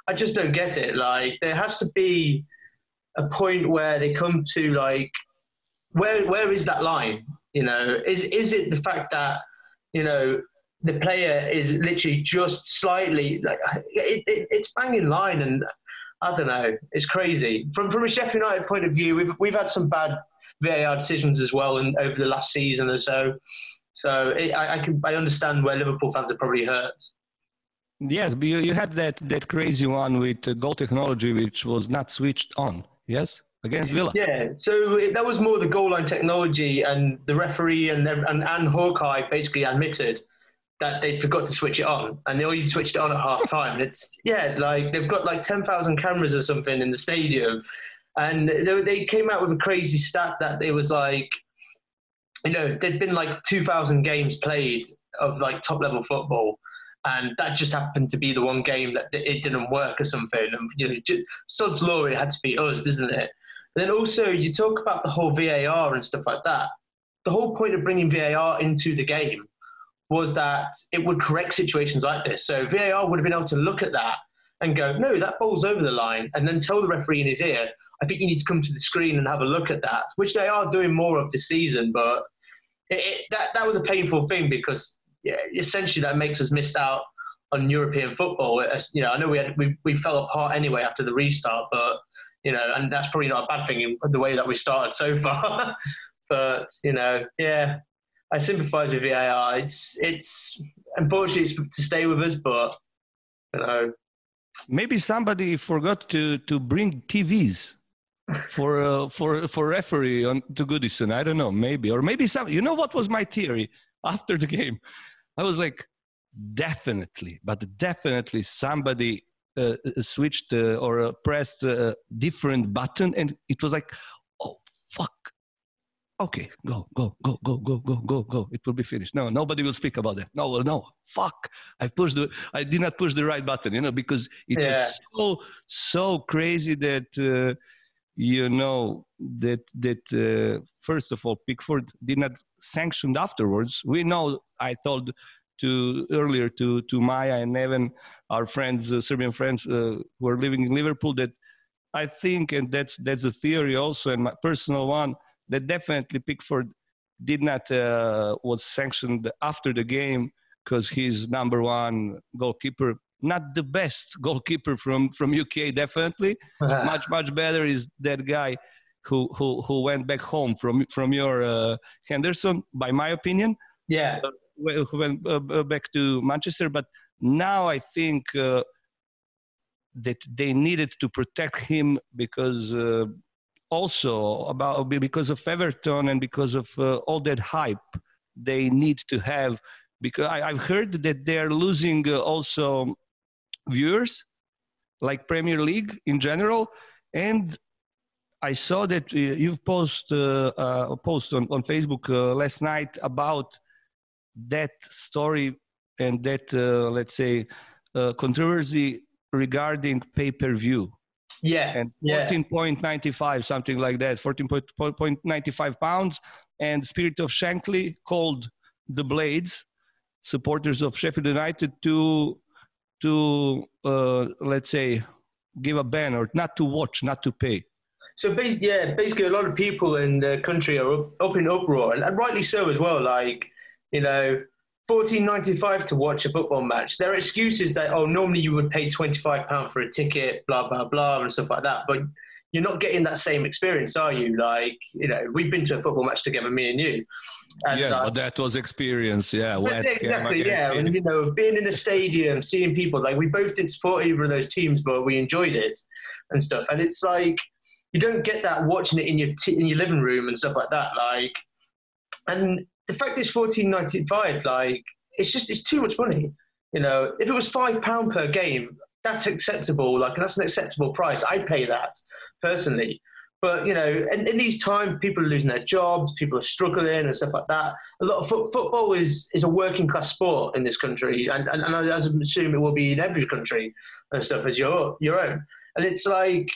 I just don't get it. Like there has to be a point where they come to like, where where is that line? You know, is is it the fact that you know the player is literally just slightly like it, it, it's bang in line and I don't know it's crazy. From from a Sheffield United point of view we've we've had some bad VAR decisions as well in, over the last season or so. So it, I, I can I understand where Liverpool fans are probably hurt. Yes, but you, you had that, that crazy one with goal technology, which was not switched on. Yes, against Villa. Yeah, so that was more the goal line technology, and the referee and and, and Hawkeye basically admitted that they forgot to switch it on, and they only switched it on at half time. It's yeah, like they've got like ten thousand cameras or something in the stadium, and they, they came out with a crazy stat that it was like, you know, there'd been like two thousand games played of like top level football. And that just happened to be the one game that it didn't work or something. And you know, just, sod's law, it had to be us, isn't it? Then also, you talk about the whole VAR and stuff like that. The whole point of bringing VAR into the game was that it would correct situations like this. So VAR would have been able to look at that and go, no, that ball's over the line, and then tell the referee in his ear, I think you need to come to the screen and have a look at that, which they are doing more of this season. But it, it, that, that was a painful thing because yeah, essentially that makes us missed out on European football. As, you know, I know we, had, we, we fell apart anyway after the restart, but you know, and that's probably not a bad thing in the way that we started so far. but you know, yeah, I sympathise with VAR. It's it's unfortunately it's to stay with us, but you know, Maybe somebody forgot to, to bring TVs for uh, for for referee on to Goodison. I don't know, maybe or maybe some. You know what was my theory after the game? I was like, definitely, but definitely somebody switched uh, or uh, pressed a different button, and it was like, oh fuck. Okay, go, go, go, go, go, go, go, go. It will be finished. No, nobody will speak about that. No, no, fuck. I pushed the, I did not push the right button, you know, because it Yeah. was so, so crazy that, uh, you know, that, that uh, first of all, Pickford did not sanction afterwards. We know, I told to earlier to, to Maya and Evan, our friends, uh, Serbian friends uh, who are living in Liverpool, that I think, and that's, that's a theory also, and my personal one, that definitely Pickford did not uh, was sanctioned after the game because he's number one goalkeeper. Not the best goalkeeper from from UK, definitely. much much better is that guy who who who went back home from from your uh, Henderson, by my opinion, yeah, who went uh, uh, back to Manchester. But now I think uh, that they needed to protect him because uh, also about because of Everton and because of uh, all that hype they need to have because I, I've heard that they're losing uh, also viewers, like Premier League in general. And I saw that uh, you've posted uh, uh, a post on, on Facebook uh, last night about that story and that, uh, let's say, uh, controversy regarding pay per view. Yeah. And yeah. 14.95, something like that, 14.95 pounds. And Spirit of Shankly called the Blades, supporters of Sheffield United, to, to let's say, give a ban or not to watch, not to pay. So basically, yeah, basically a lot of people in the country are up, up in uproar, and, and rightly so as well. Like, you know, fourteen ninety five to watch a football match. There are excuses that oh, normally you would pay twenty five pound for a ticket, blah blah blah, and stuff like that. But you're not getting that same experience, are you? Like, you know, we've been to a football match together, me and you. And, yeah, uh, that was experience, yeah. West exactly, yeah. And, you know, being in a stadium, seeing people, like, we both didn't support either of those teams, but we enjoyed it and stuff. And it's like, you don't get that watching it in your t- in your living room and stuff like that. Like, and the fact it's fourteen ninety five, like, it's just it's too much money. You know, if it was five pound per game, that's acceptable. Like, that's an acceptable price. I'd pay that personally. But you know, in, in, these times, people are losing their jobs, people are struggling and stuff like that. A lot of fo- football is is a working class sport in this country, and, and, and I assume it will be in every country and stuff as your your own. And it's like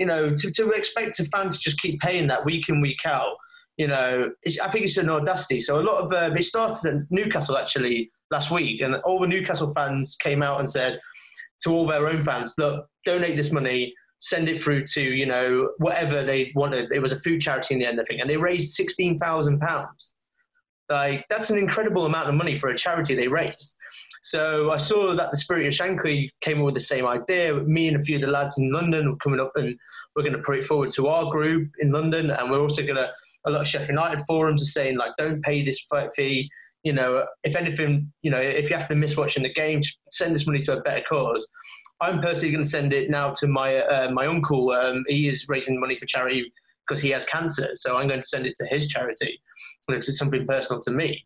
you know, to, to expect a fan to just keep paying that week in, week out, you know, I think it's an audacity. So a lot of uh, it started at Newcastle actually last week, and all the Newcastle fans came out and said to all their own fans, look, donate this money, send it through to you know whatever they wanted. It was a food charity in the end, I think, and they raised sixteen thousand pounds. Like that's an incredible amount of money for a charity they raised. So I saw that the Spirit of Shankly came up with the same idea. Me and a few of the lads in London were coming up and we're going to put it forward to our group in London. And we're also going to, a lot of Sheffield United forums are saying, like, don't pay this fee. You know, if anything, you know, if you have to miss watching the game, send this money to a better cause. I'm personally going to send it now to my uh, my uncle. Um, he is raising money for charity because he has cancer, so I'm going to send it to his charity. Because it's something personal to me.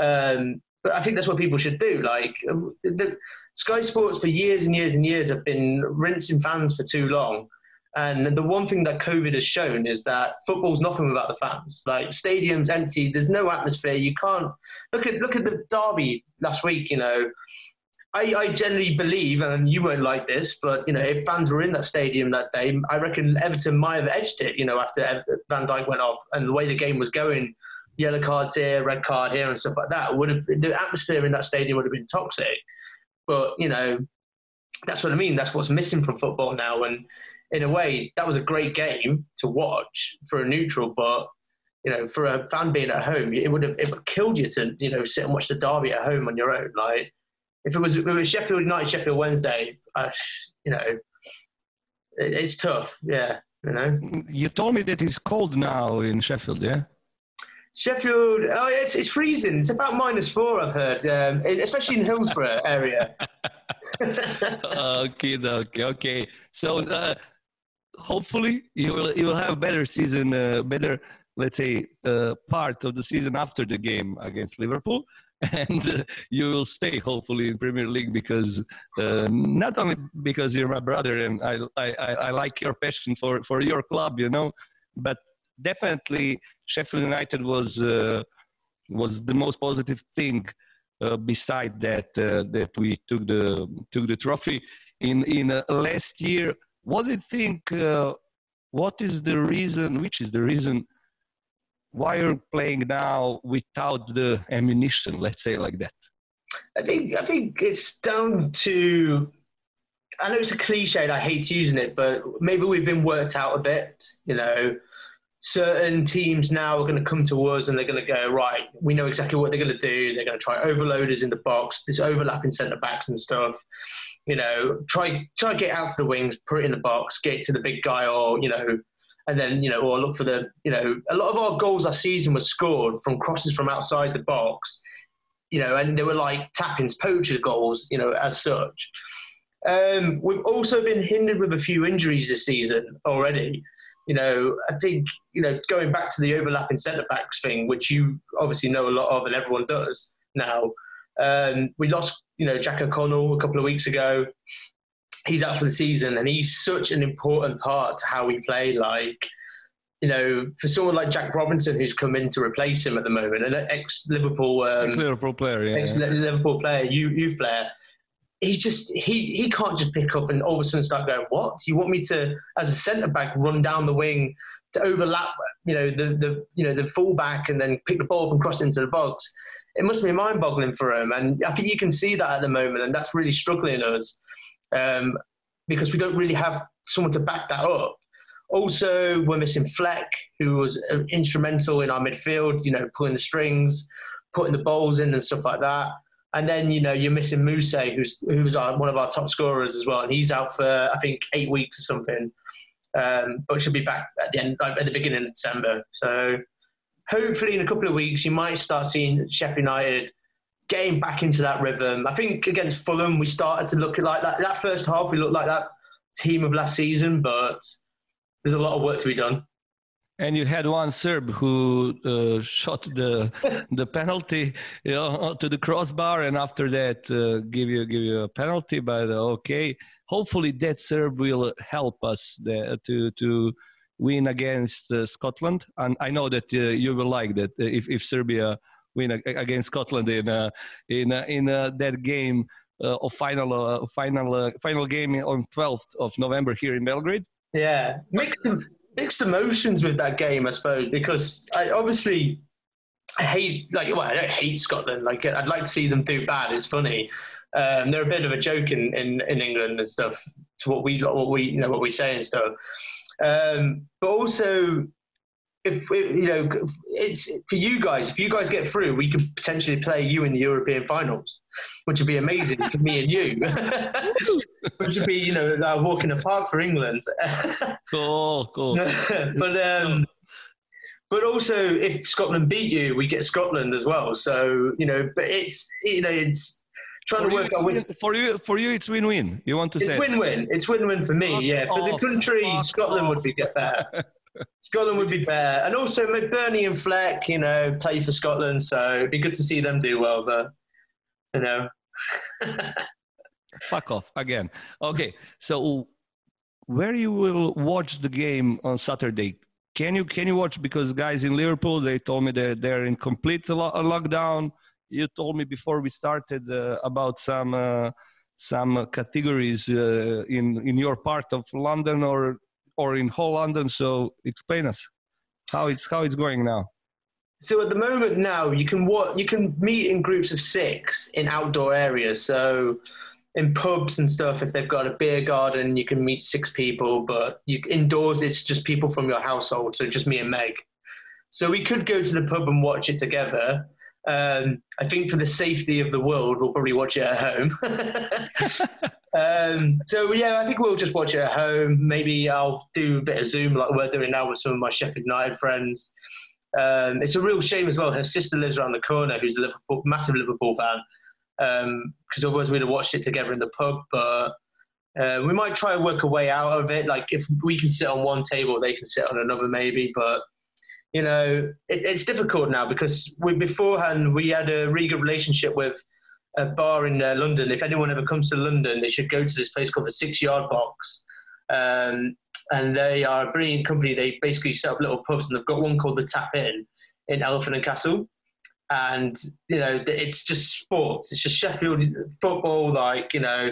Um, but I think that's what people should do. Like the, Sky Sports for years and years and years have been rinsing fans for too long. And the one thing that COVID has shown is that football's nothing without the fans. Like stadiums empty, there's no atmosphere. You can't look at look at the derby last week. You know, I, I generally believe, and you won't like this, but you know, if fans were in that stadium that day, I reckon Everton might have edged it. You know, after Van Dijk went off and the way the game was going yellow cards here, red card here, and stuff like that. Would have the atmosphere in that stadium would have been toxic. But you know, that's what I mean. That's what's missing from football now. And in a way, that was a great game to watch for a neutral. But you know, for a fan being at home, it would have it would killed you to you know sit and watch the derby at home on your own. Like if it was if it was Sheffield United, Sheffield Wednesday, uh, you know, it, it's tough. Yeah, you know. You told me that it's cold now in Sheffield. Yeah. Sheffield, oh, it's, it's freezing. It's about minus four, I've heard, um, especially in Hillsborough area. okay, okay, okay. So uh, hopefully you will you will have a better season, uh, better let's say uh, part of the season after the game against Liverpool, and uh, you will stay hopefully in Premier League because uh, not only because you're my brother and I, I I like your passion for for your club, you know, but definitely Sheffield United was uh, was the most positive thing. Uh, beside that, that we took the took the trophy in in last year. What do you think? Uh, what is the reason? Which is the reason why you're playing now without the ammunition? Let's say like that. I think I think it's down to I know it's a cliche and I hate using it, but maybe we've been worked out a bit. You know, certain teams now are going to come to us and they're going to go right. We know exactly what they're going to do. They're going to try overloaders in the box, this overlapping centre backs and stuff. You know, try try get out to the wings, put it in the box, get to the big guy, or you know, and then you know, or look for the you know, a lot of our goals last season were scored from crosses from outside the box. You know, and they were like tappings, poacher goals. You know, as such. Um, we've also been hindered with a few injuries this season already you know, I think, you know, going back to the overlapping centre backs thing, which you obviously know a lot of and everyone does now, um, we lost, you know, Jack O'Connell a couple of weeks ago. he's out for the season, and he's such an important part to how we play. Like, you know, for someone like Jack Robinson, who's come in to replace him at the moment, an ex Liverpool, um, ex Liverpool player, yeah, ex Liverpool player, youth player. He just he he can't just pick up and all of a sudden start going. What you want me to, as a centre back, run down the wing to overlap, you know, the the you know the fullback and then pick the ball up and cross into the box? It must be mind-boggling for him, and I think you can see that at the moment, and that's really struggling us um, because we don't really have someone to back that up. Also, we're missing Fleck, who was uh, instrumental in our midfield, you know, pulling the strings, putting the balls in and stuff like that. And then, you know, you're missing Muse, who's who's our, one of our top scorers as well, and he's out for I think eight weeks or something. Um, but should be back at the end, at the beginning of December. So hopefully, in a couple of weeks, you might start seeing Sheffield United getting back into that rhythm. I think against Fulham, we started to look like that. That first half, we looked like that team of last season, but there's a lot of work to be done. And you had one Serb who uh, shot the the penalty you know, to the crossbar, and after that uh, give you give you a penalty. But uh, okay, hopefully that Serb will help us there to to win against uh, Scotland. And I know that uh, you will like that uh, if if Serbia win against Scotland in in in that game of final final final game on 12th of November here in Belgrade. Yeah, mixed mixed emotions with that game, I suppose, because I obviously I hate like well, I don't hate Scotland. Like I'd like to see them do bad. It's funny. Um, they're a bit of a joke in, in, in England and stuff to what we what we you know what we say and stuff. Um, but also if you know it's for you guys if you guys get through we could potentially play you in the european finals which would be amazing for me and you. Which would be you know a walk in the park for england. Cool cool. But um but also if scotland beat you we get scotland as well. So you know but it's you know it's trying for to work out win, for you for you it's win-win you want to say it's say win-win it's win-win for me oh, yeah for the country scotland off. would be get better Scotland would be better, and also McBurnie and Fleck, you know, play for Scotland, so it'd be good to see them do well. But you know, fuck off again. Okay, so where you will watch the game on Saturday? Can you can you watch? Because guys in Liverpool, they told me that they're in complete lo- lockdown. You told me before we started uh, about some. Uh, some categories uh, in in your part of London or or in whole London. So explain us how it's how it's going now. So at the moment now, you can what you can meet in groups of six in outdoor areas. So in pubs and stuff, if they've got a beer garden, you can meet six people. But you, indoors, it's just people from your household. So just me and Meg. So we could go to the pub and watch it together. Um, I think for the safety of the world, we'll probably watch it at home. um, so yeah, I think we'll just watch it at home. Maybe I'll do a bit of Zoom like we're doing now with some of my Sheffield United friends. Um, it's a real shame as well. Her sister lives around the corner, who's a Liverpool, massive Liverpool fan. Because um, otherwise we'd have watched it together in the pub. But uh, we might try and work a way out of it. Like if we can sit on one table, they can sit on another, maybe. But you know, it, it's difficult now because we, beforehand we had a really good relationship with a bar in uh, London. If anyone ever comes to London, they should go to this place called the Six Yard Box. Um, and they are a brilliant company. They basically set up little pubs, and they've got one called the Tap In in Elephant and Castle. And you know, it's just sports. It's just Sheffield football, like you know,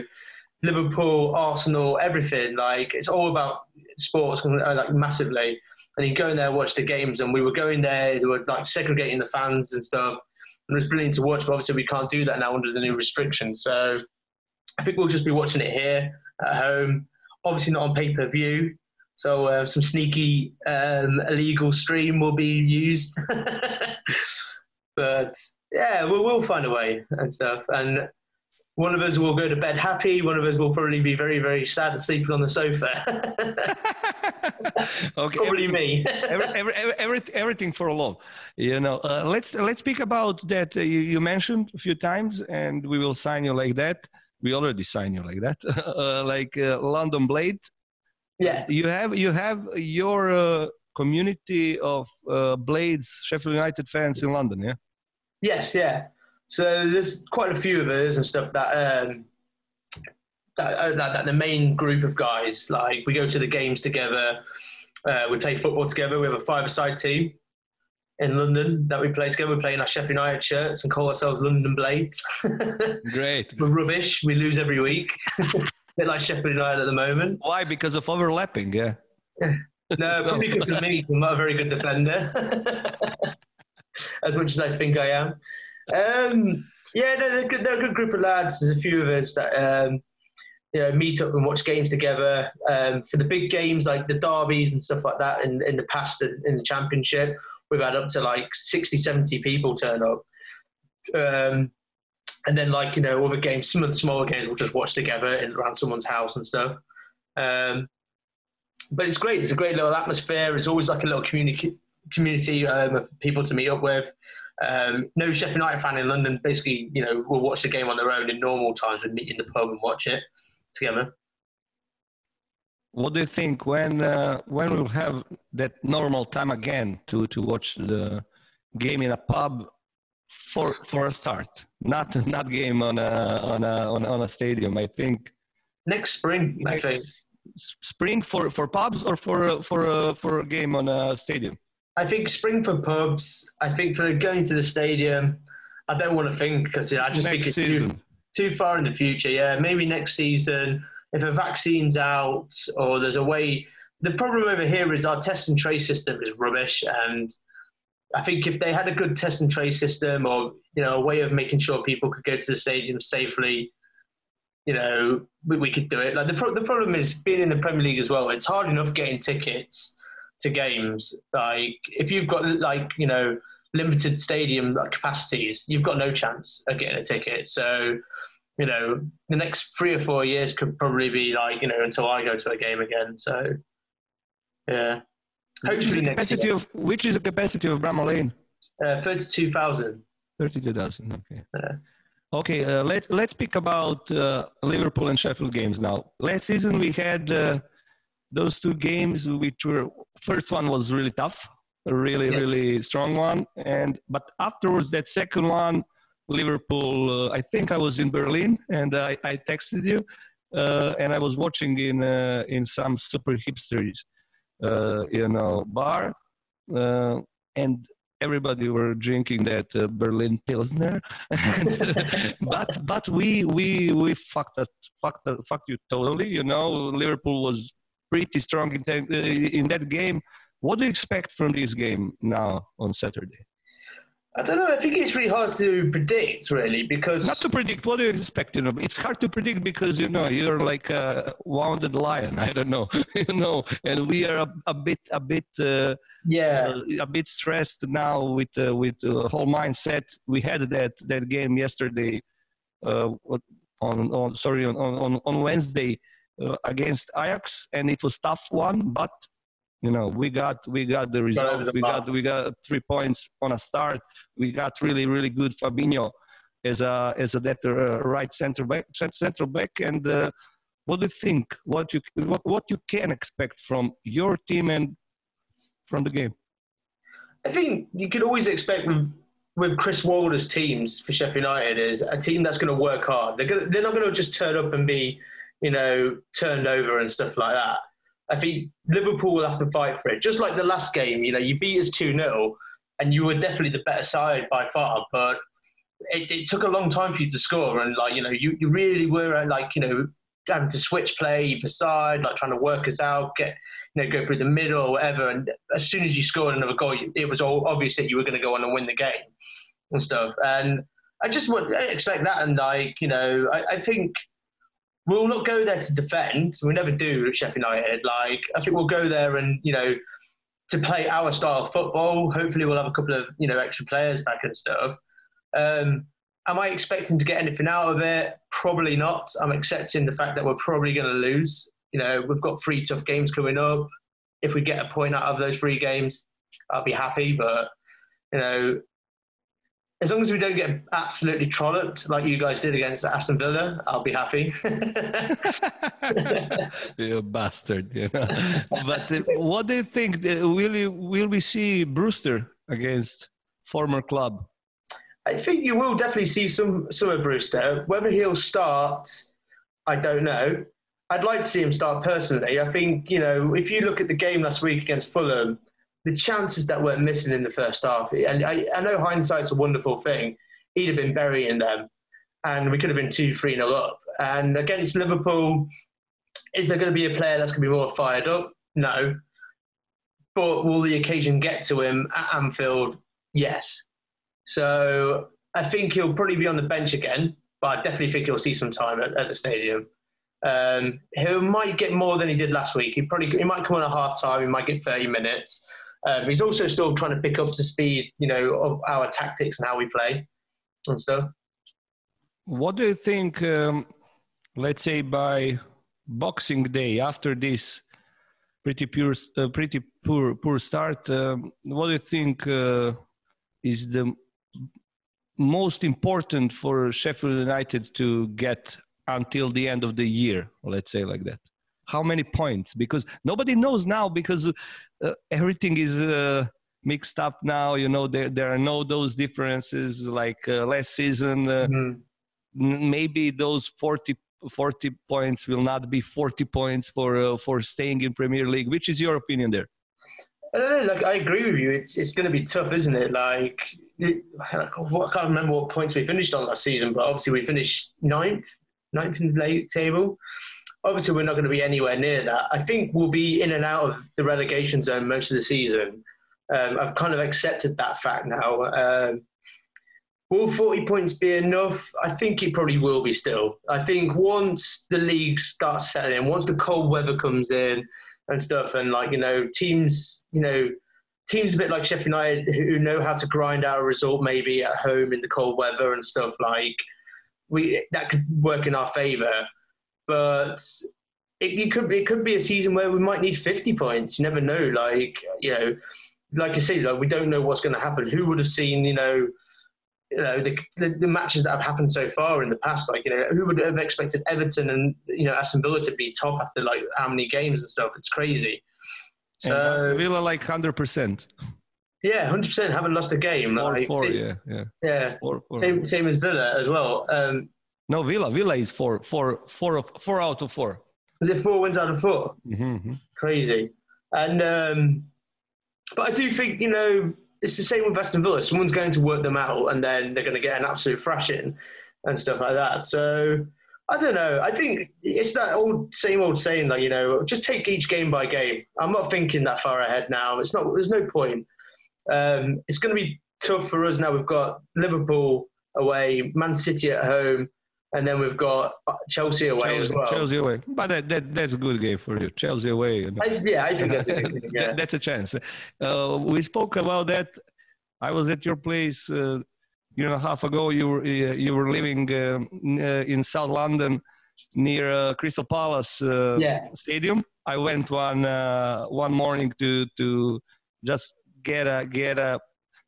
Liverpool, Arsenal, everything. Like it's all about sports, like massively and you go in there watch the games and we were going there they were like segregating the fans and stuff. And it was brilliant to watch but obviously we can't do that now under the new restrictions. So i think we'll just be watching it here at home. Obviously not on pay-per-view so uh, some sneaky um, illegal stream will be used. But yeah we'll, we'll find a way and stuff. And one of us will go to bed happy. One of us will probably be very, very sad sleeping on the sofa. okay, probably me. every, every, every, everything for a love. You know, uh, let's let's speak about that. Uh, you, you, mentioned a few times, and we will sign you like that. We already signed you like that, uh, like uh, London Blade. Yeah. You have you have your uh, community of uh, Blades Sheffield United fans in London, yeah. Yes. Yeah. So there's quite a few of us and stuff that um, that, that, that the main group of guys, like we go to the games together, uh, we play football together. We have a five-a-side team in London that we play together. We play in our Sheffield United shirts and call ourselves London Blades. Great. We're rubbish. We lose every week. bit like Sheffield United at the moment. Why? Because of overlapping, yeah. no, probably because of me. I'm not a very good defender, as much as I think I am. Um, yeah, no, they're, good, they're, a good group of lads. There's a few of us that um, you know meet up and watch games together. Um, for the big games like the derbies and stuff like that in, in the past in the championship, we've had up to like 60, 70 people turn up. Um, and then like you know other games, some of the smaller games we'll just watch together in, around someone's house and stuff. Um, but it's great. It's a great little atmosphere. It's always like a little community community um, of people to meet up with. Um, no Sheffield United fan in London basically, you know, will watch the game on their own in normal times. We meet in the pub and watch it together. What do you think when uh, when we'll have that normal time again to to watch the game in a pub for for a start, not not game on a on a on, on a stadium? I think next spring. Next I think spring for for pubs or for for uh, for a game on a stadium. I think spring for pubs. I think for going to the stadium. I don't want to think because I just next think it's too too far in the future. Yeah, maybe next season if a vaccine's out or there's a way. The problem over here is our test and trace system is rubbish, and I think if they had a good test and trace system or you know a way of making sure people could go to the stadium safely, you know, we, we could do it. Like the pro- the problem is being in the Premier League as well. It's hard enough getting tickets to games. Like if you've got like you know limited stadium capacities, you've got no chance of getting a ticket. So, you know, the next three or four years could probably be like, you know, until I go to a game again. So, yeah. Which is, the capacity of, which is the capacity of Bramall Lane? Uh, 32,000. 32,000, okay. Yeah. Okay, uh, let, let's speak about uh, Liverpool and Sheffield games now. Last season we had uh, those two games, which were, first one was really tough a really yeah. really strong one. And but afterwards, that second one, Liverpool. Uh, I think I was in Berlin, and I, I texted you, uh, and I was watching in uh, in some super hipsters, uh, you know, bar, uh, and everybody were drinking that uh, Berlin Pilsner, but but we we we fucked that fucked that, fucked you totally. You know, Liverpool was pretty strong in, in that game what do you expect from this game now on Saturday? I don't know. I think it's really hard to predict, really, because not to predict. What do you expect? You know, it's hard to predict because you know you're like a wounded lion. I don't know, you know, and we are a, a bit, a bit, uh, yeah, uh, a bit stressed now with uh, with the whole mindset. We had that that game yesterday, uh, on on sorry on on on Wednesday uh, against Ajax, and it was tough one, but you know we got we got the result. we got we got three points on a start. We got really really good Fabinho as a as a that uh, right center back center back. And uh, what do you think? What you what, what you can expect from your team and from the game? I think you could always expect with, with Chris Wilder's teams for Sheffield United is a team that's going to work hard. They're going they're not going to just turn up and be you know turned over and stuff like that I think Liverpool will have to fight for it. Just like the last game, you know, you beat us 2 0 and you were definitely the better side by far, but it, it, took a long time for you to score. And, like, you know, you, you really were, uh, like, you know, having to switch play either side, like trying to work us out, get, you know, go through the middle or whatever. And as soon as you scored another goal, it was all obvious that you were going to go on and win the game and stuff. And I just would expect that. And, like, you know, I, I think we'll not go there to defend. We never do at Sheffield United. Like I think we'll go there and you know to play our style of football. Hopefully, we'll have a couple of you know extra players back and stuff. Um, am I expecting to get anything out of it? Probably not. I'm accepting the fact that we're probably going to lose. You know, we've got three tough games coming up. If we get a point out of those three games, I'll be happy. But you know, as long as we don't get absolutely trolloped like you guys did against Aston Villa, I'll be happy. you bastard! You know. But uh, what do you think? Uh, will you, will we see Brewster against former club? I think you will definitely see some some of Brewster. Whether he'll start, I don't know. I'd like to see him start personally. I think, you know, if you look at the game last week against Fulham, the chances that we're missing in the first half, and I, I know hindsight's a wonderful thing, he'd have been burying them, and we could have been 2 3 0 up. And against Liverpool, is there going to be a player that's going to be more fired up? No. But will the occasion get to him at Anfield? Yes. So I think he'll probably be on the bench again, but I definitely think he'll see some time at, at the stadium. Um, he might get more than he did last week. He probably he might come on at half time. He might get 30 minutes. Um, he's also still trying to pick up to speed, you know, of our tactics and how we play and stuff. What do you think? Um, let's say by Boxing Day, after this pretty pure, uh, pretty poor, poor start, um, what do you think uh, is the most important for Sheffield United to get until the end of the year? Let's say like that. How many points? Because nobody knows now because everything is uh, mixed up now. You know, there there are no those differences like uh, last season. Uh, mm-hmm. Maybe those 40, 40 points will not be 40 points for uh, for staying in Premier League. Which is your opinion there? I don't know, like I agree with you. It's it's going to be tough, isn't it? Like it, I can't remember what points we finished on last season, but obviously we finished ninth, ninth in the table obviously we're not going to be anywhere near that. I think we'll be in and out of the relegation zone most of the season. Um, I've kind of accepted that fact now. Um, will 40 points be enough? I think it probably will be still. I think once the league starts settling in, once the cold weather comes in and stuff, and like, you know, teams, you know, teams a bit like Sheffield United who know how to grind out a result maybe at home in the cold weather and stuff like we that could work in our favour but it, it, could be it could be a season where we might need 50 points. You never know. Like you know, like I say, like we don't know what's going to happen. Who would have seen you know, you know the, the, the matches that have happened so far in the past? Like you know, who would have expected Everton and you know Aston Villa to be top after like how many games and stuff? It's crazy. So and Villa like hundred percent. Yeah, hundred percent. Haven't lost a game. Four, like, four, yeah, yeah. Yeah. Four, four. Same, same as Villa as well. Um, no, Villa. Villa is four, four, four, of, four out of four. Is it four wins out of 4 mm-hmm. Crazy. And um, but I do think you know it's the same with Aston Villa. Someone's going to work them out, and then they're going to get an absolute thrashing and stuff like that. So I don't know. I think it's that old same old saying that you know just take each game by game. I'm not thinking that far ahead now. It's not. There's no point. Um, it's going to be tough for us now. We've got Liverpool away, Man City at home, and then we've got uh, Chelsea away Chelsea, as well. Chelsea away, but that, that, that's a good game for you. Chelsea away. I, yeah, I think that's, yeah. that's a chance. Uh, we spoke about that. I was at your place uh, year and a half ago. You were uh, you were living uh, in South London near Crystal Palace yeah. Stadium. I went one one morning to to just get a get a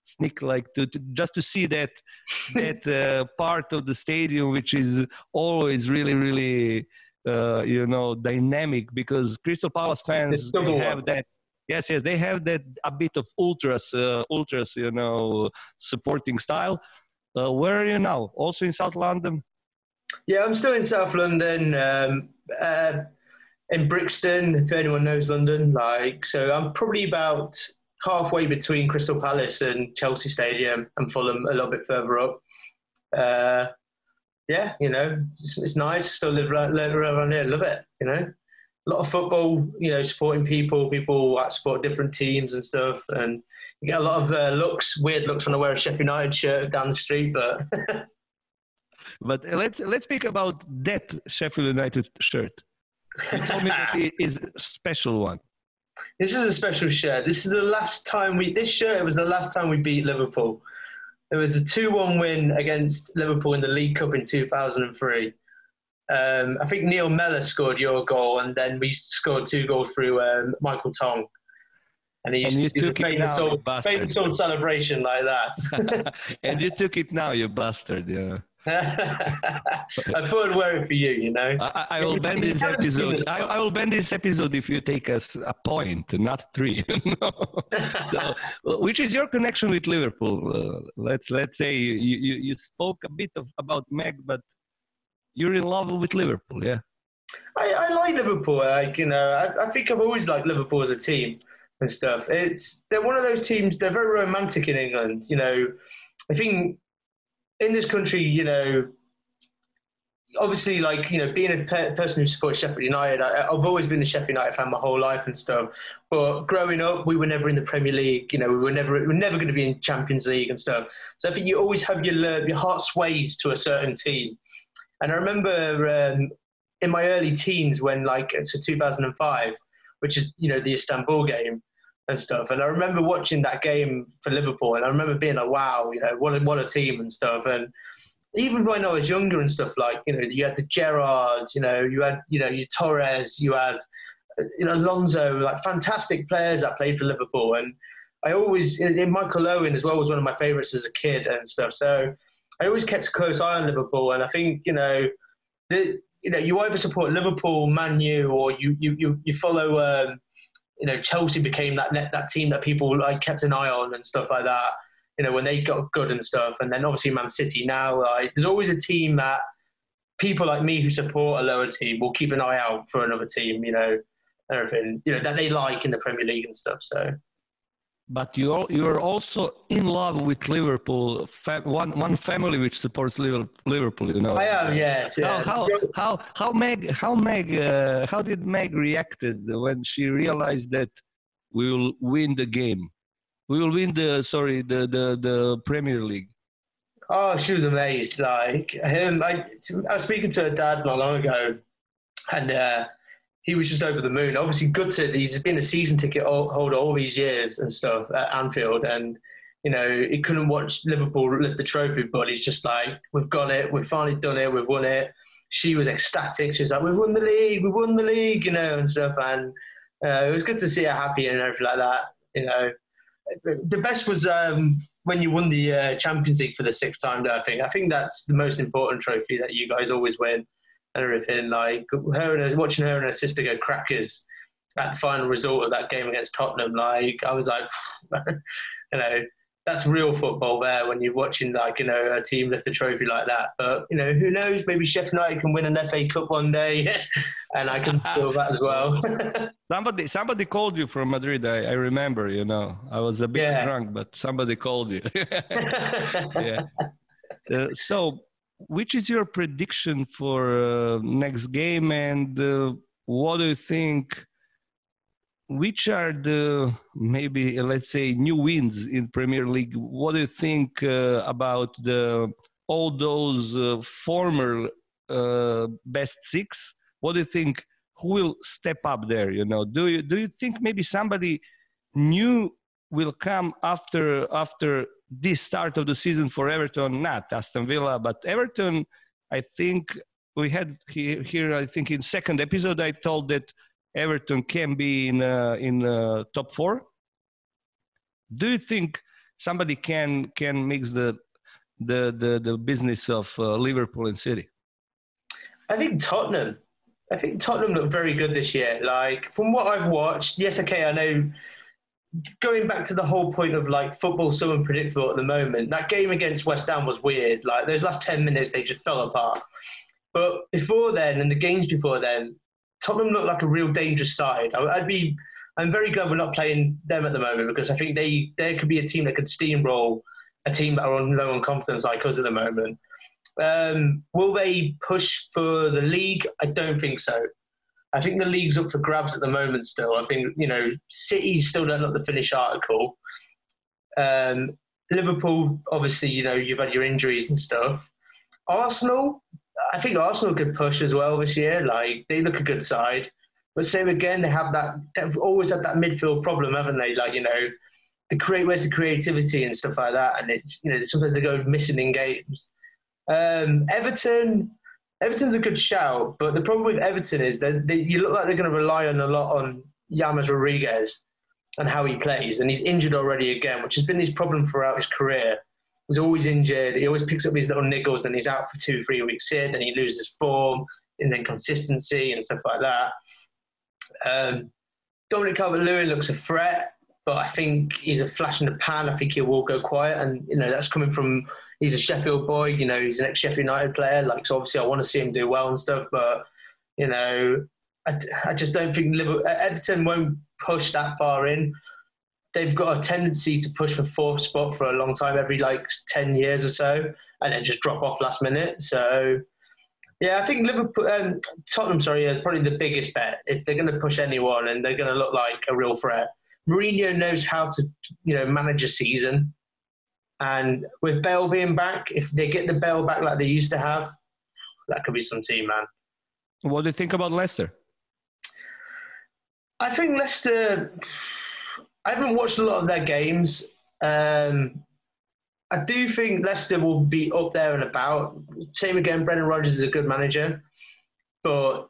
sneak like to, to just to see that that uh, part of the stadium which is always really really uh, you know dynamic because Crystal Palace fans have that yes yes they have that a bit of ultras uh, ultras you know supporting style. Uh, where are you now? Also in South London? Yeah I'm still in South London um, uh, in Brixton if anyone knows London like so I'm probably about halfway between Crystal Palace and Chelsea Stadium and Fulham, a little bit further up. Uh, yeah, you know, it's, it's nice. Still live, live around here. Love it. You know, a lot of football. You know, supporting people. People that support different teams and stuff. And you get a lot of uh, looks, weird looks when I wear a Sheffield United shirt down the street. But but let's let's speak about that Sheffield United shirt. You told me that it is a special one. This is a special shirt. This is the last time we. This shirt was the last time we beat Liverpool. It was a two-one win against Liverpool in the League Cup in 2003. Um, I think Neil Mellor scored your goal, and then we scored two goals through um, Michael Tonge. And he and you took it now, old, famous old celebration like that. and you took it now, you bastard. Yeah. I thought I'd wear it for you, you know. I, I will bend this episode. I, I, will bend this episode if you take us a point, not three. so, which is your connection with Liverpool? Uh, let's let's say you, you, you spoke a bit of, about Meg, but you're in love with Liverpool, yeah? I, I like Liverpool. Like you know, I, I think I've always liked Liverpool as a team and stuff. It's they're one of those teams. They're very romantic in England. You know, I think in this country, you know, obviously, like you know, being a person who supports Sheffield United, I, have always been a Sheffield United fan my whole life and stuff. But growing up, we were never in the Premier League. You know, we were never we were never going to be in Champions League and stuff. So I think you always have your your heart sways to a certain team. And I remember um, in my early teens when, like, it's 2005, which is you know the Istanbul game and stuff. And I remember watching that game for Liverpool, and I remember being like, "Wow, you know, what a, what a team and stuff." And even when I was younger and stuff, like you know, you had the Gerrards, you know, you had you know, you Torres, you had you know Alonso, like fantastic players that played for Liverpool, and I always in Michael Owen as well was one of my favourites as a kid and stuff. So I always kept a close eye on Liverpool, and I think you know, the, you know, you either support Liverpool, Man U, or you you you, you follow. Um, you know, Chelsea became that that team that people like kept an eye on and stuff like that you know, when they got good and stuff. And then obviously Man City now, like, there's always a team that people like me who support a lower team will keep an eye out for another team, you know, everything, you know, that they like in the Premier League and stuff. So. But you you're also in love with Liverpool. one one family which supports Liverpool. You know. I am. Yes. Yeah. How how how, Meg how Meg uh, how did Meg reacted when she realized that we will win the game? we will win the sorry the the the Premier League. Oh, she was amazed. Like him, I, I was speaking to her dad not long ago, and uh, he was just over the moon. Obviously, gutted. He's been a season ticket holder all these years and stuff at Anfield, and you know he couldn't watch Liverpool lift the trophy. But he's just like, "We've got it. We've finally done it. We've won it." She was ecstatic. She was like, "We've won the league. we've won the league," you know, and stuff. And uh, it was good to see her happy and everything like that. You know, the best was um, when you won the uh, Champions League for the sixth time. I think I think that's the most important trophy that you guys always win and everything. Like her and her, watching her and her sister go crackers at the final result of that game against Tottenham. Like I was like, you know, that's real football there when you're watching like you know a team lift a trophy like that. But you know who knows? Maybe Sheffield United can win an FA Cup one day, and I can feel that as well. somebody somebody called you from Madrid. I, I remember. You know, I was a bit yeah. drunk, but somebody called you. yeah. Uh, so, which is your prediction for uh, next game, and uh, what do you think? which are the maybe let's say new wins in Premier League? What do you think uh, about the all those uh, former uh, best six? What do you think? Who will step up there? You know, do you do you think maybe somebody new will come after after this start of the season for Everton? Not Aston Villa, but Everton. I think we had here, here I think in second episode I told that Everton can be in uh, in uh, top four? Do you think somebody can can mix the the the, the business of uh, Liverpool and City? I think Tottenham. I think Tottenham look very good this year. Like from what I've watched, yes, okay, I know. Going back to the whole point of like football so unpredictable at the moment, that game against West Ham was weird. Like those last ten minutes, they just fell apart. But before then, and the games before then, Tottenham looked like a real dangerous side. I'd be, I'm very glad we're not playing them at the moment because I think they there could be a team that could steamroll a team that are on low on confidence like us at the moment. Um, will they push for the league? I don't think so. I think the league's up for grabs at the moment still. I think, you know, City still don't look the finished article. Um, Liverpool, obviously, you know, you've had your injuries and stuff. Arsenal, I think Arsenal could push as well this year. Like they look a good side, but same again, they have that. They've always had that midfield problem, haven't they? Like you know, the create where's the creativity and stuff like that, and it's you know sometimes they go missing in games. Um, Everton, Everton's a good shout, but the problem with Everton is that they, you look like they're going to rely on a lot on James Rodriguez and how he plays, and he's injured already again, which has been his problem throughout his career. He's always injured. He always picks up his little niggles, then he's out for two, three weeks here, then he loses form, and then consistency and stuff like that. Um, Dominic Calvert-Lewin looks a threat, but I think he's a flash in the pan. I think he will go quiet, and you know that's coming from he's a Sheffield boy. You know, he's an ex Sheffield United player. Like, so obviously, I want to see him do well and stuff. But you know, I, I just don't think Liverpool, Everton won't push that far in. They've got a tendency to push for fourth spot for a long time, every like ten years or so, and then just drop off last minute. So. Yeah, I think Liverpool, um, Tottenham, sorry, are probably the biggest bet if they're going to push anyone and they're going to look like a real threat. Mourinho knows how to, you know, manage a season. And with Bale being back, if they get the Bale back like they used to have, that could be some team, man. What do you think about Leicester? I think Leicester. I haven't watched a lot of their games. Um, I do think Leicester will be up there and about. Same again, Brendan Rodgers is a good manager, but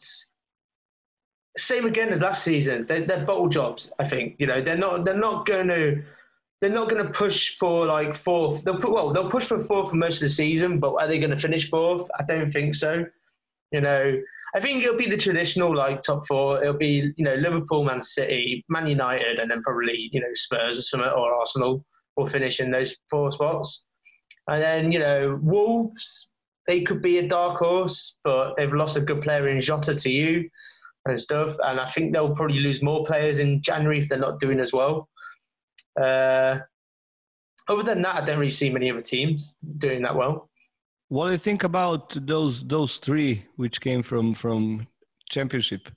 same again as last season. They're, they're bottle jobs. I think you know they're not. They're not going to. They're not going to push for like fourth. They'll put well. They'll push for fourth for most of the season, but are they going to finish fourth? I don't think so. You know, I think it'll be the traditional like top four. It'll be you know Liverpool, Man City, Man United, and then probably you know Spurs or something or Arsenal will finish in those four spots. And then you know Wolves, they could be a dark horse, but they've lost a good player in Jota to you and stuff. And I think they'll probably lose more players in January if they're not doing as well. Uh, other than that, I don't really see many other teams doing that well. What do you think about those those three which came from from Championship?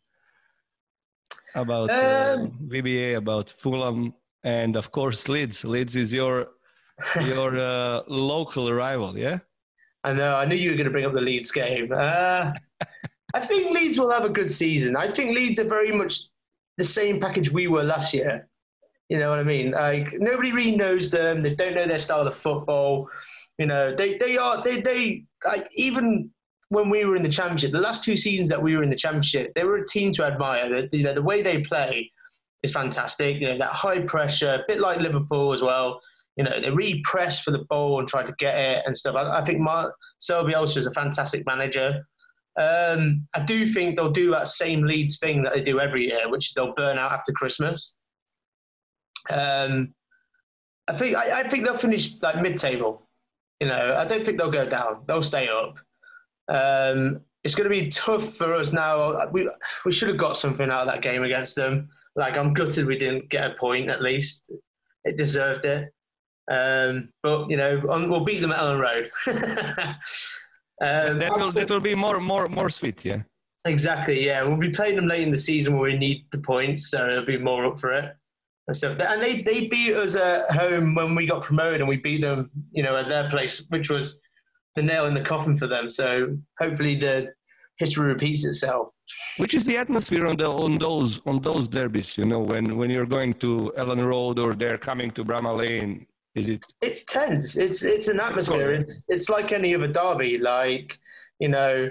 About um, uh, VBA, about Fulham, and of course Leeds. Leeds is your your uh, local rival, yeah. I know. I knew you were going to bring up the Leeds game. Uh, I think Leeds will have a good season. I think Leeds are very much the same package we were last year. You know what I mean? Like nobody really knows them. They don't know their style of football. You know, they they are they they like even when we were in the championship, the last two seasons that we were in the championship, they were a team to admire. The, you know, the way they play is fantastic. You know, that high pressure, a bit like Liverpool as well. You know, they really press for the ball and try to get it and stuff. I, I think Mark Bielsa is a fantastic manager. Um, I do think they'll do that same Leeds thing that they do every year, which is they'll burn out after Christmas. Um, I think I, I, think they'll finish like mid-table. You know, I don't think they'll go down. They'll stay up. Um, it's going to be tough for us now. We we should have got something out of that game against them. Like I'm gutted we didn't get a point at least. It deserved it. Um, but you know, we'll beat them at Elland Road. Um, that will that will be more more more sweet, yeah. Exactly, yeah. We'll be playing them late in the season where we need the points, so it'll be more up for it. And stuff. And they, they beat us at home when we got promoted, and we beat them, you know, at their place, which was the nail in the coffin for them. So hopefully the history repeats itself. Which is the atmosphere on the on those on those derbies? You know, when when you're going to Elland Road or they're coming to Bramall Lane is it? It's tense. It's it's an atmosphere. It's it's like any other derby. Like you know,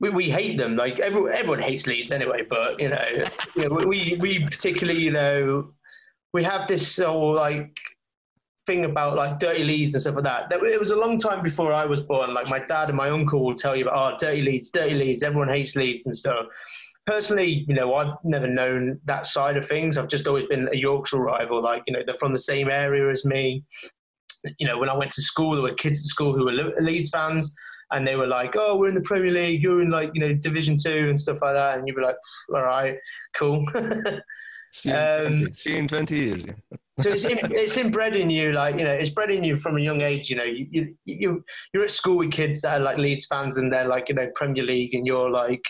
we, we hate them. Like everyone everyone hates Leeds anyway. But you know, you know we we particularly you know we have this whole like thing about like dirty Leeds and stuff like that. It was a long time before I was born. Like my dad and my uncle will tell you about oh dirty Leeds, dirty Leeds. Everyone hates Leeds and stuff personally, you know, I've never known that side of things. I've just always been a Yorkshire rival. Like, you know, they're from the same area as me. You know, when I went to school, there were kids at school who were Leeds fans, and they were like, "Oh, we're in the Premier League. You're in like, you know, Division Two and stuff like that." And you'd be like, "All right, cool." see, um, in twenty years. so it's in, it's inbred in you, like you know, it's bred in you from a young age. You know, you you, you you're at school with kids that are like Leeds fans, and they're like, you know, Premier League, and you're like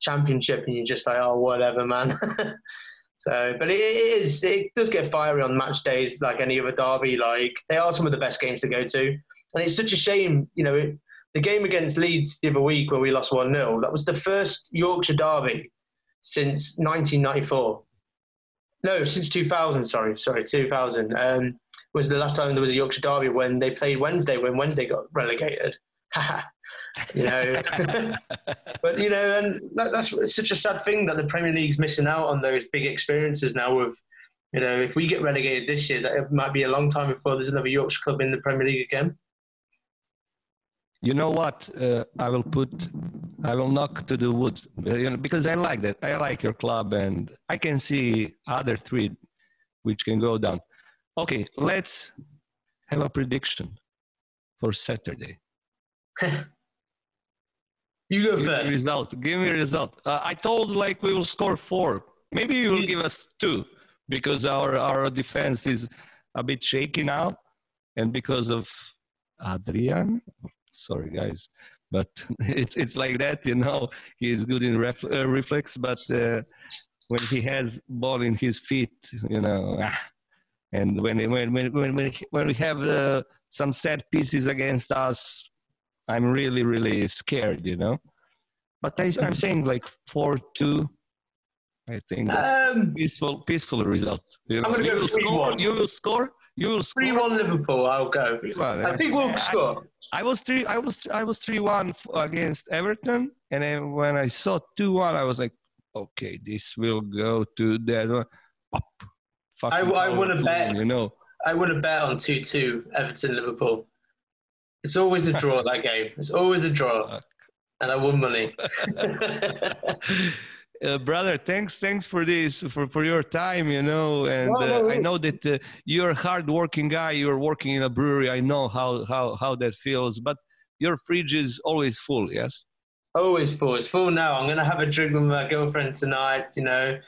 championship and you're just like, oh, whatever, man. so, but it is, it does get fiery on match days like any other derby. Like they are some of the best games to go to. And it's such a shame, you know, it, the game against Leeds the other week where we lost 1 0, that was the first Yorkshire derby since 1994. No, since 2000, sorry, sorry, 2000. Um, was the last time there was a Yorkshire derby when they played Wednesday, when Wednesday got relegated. you know. but you know, and that, that's such a sad thing that the Premier League's missing out on those big experiences now. With you know, if we get relegated this year, that it might be a long time before there's another Yorkshire club in the Premier League again. You know what? Uh, I will put, I will knock to the wood, uh, you know, because I like that. I like your club, and I can see other three, which can go down. Okay, let's have a prediction for Saturday. you go Give me first. result. Give me a result. Uh, I told like we will score four. Maybe you will give us two because our our defense is a bit shaky now, and because of Adrian. Sorry, guys, but it's it's like that, you know. He is good in ref, uh, reflex, but uh, when he has ball in his feet, you know, ah. and when when when when when, we have uh, some set pieces against us, I'm really really scared, you know. But I, I'm saying like four two. I think Um, peaceful peaceful result. You, know, you will 3-1. You will score. You will score. 3 1 Liverpool, I'll go. Well, I think we'll I- score. I was three. I was I was three one against Everton, and then when I saw two one, I was like, okay, this will go to that one. Pop. I- I power wanna bet. You know, I would have bet on 2 2 Everton Liverpool. It's always a draw, that game. It's always a draw. And I won money. uh, brother, thanks, thanks for this, for, for your time, you know, and No, no uh, I know that uh, you're a hard-working guy. You're working in a brewery. I know how how how that feels, but your fridge is always full. Yes. always full. It's full now. I'm going to have a drink with my girlfriend tonight, you know,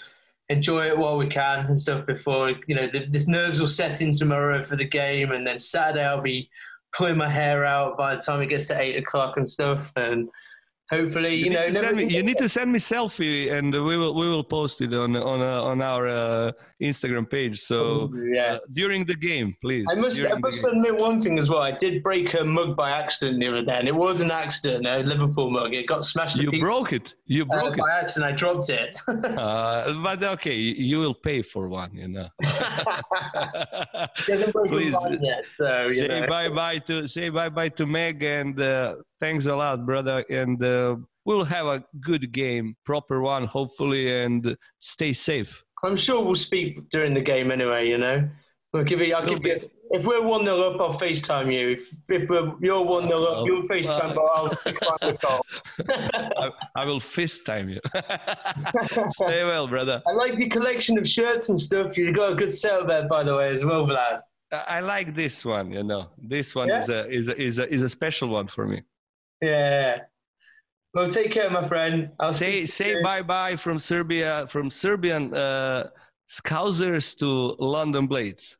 enjoy it while we can and stuff before, you know, the, the nerves will set in tomorrow for the game. And then Saturday I'll be pulling my hair out by the time it gets to eight o'clock and stuff. And hopefully, you, You, know, need, to never- send me, you need to send me selfie, and we will we will post it on on uh, on our uh, Instagram page. So yeah. uh, during the game, please. I must, during I must game. admit one thing as well. I did break a mug by accident the other day, and it was an accident. A Liverpool mug. It got smashed. You broke it. You uh, broke it. by accident. I dropped it. Uh, but okay, you will pay for one. You know. It hasn't broken Please, yet, so you say know. bye bye to say bye bye to Meg and uh, thanks a lot, brother. And uh, we'll have a good game, proper one, hopefully, and stay safe. I'm sure we'll speak during the game anyway. You know, we'll give you. I'll give you. If we're one 0 up, I'll FaceTime you. If, if we're, you're one 0 Uh, up, you'll FaceTime, but I'll FaceTime the call. I, I will fist time you. stay well, brother. I like the collection of shirts and stuff. You've got a good setup there, by the way, as well, Vlad. I I like this one. You know, this one Yeah? is a is a is a is a special one for me. Yeah. Well, take care, my friend. I'll Say say bye bye from Serbia from Serbian uh, Scousers to London Blades.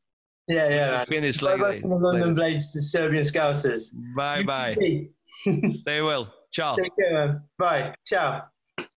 Yeah, yeah. man. Finish Bye like bye from the London Blades to Serbian Scousers. Bye bye. Stay well. Ciao. Take care, man. Bye. Ciao.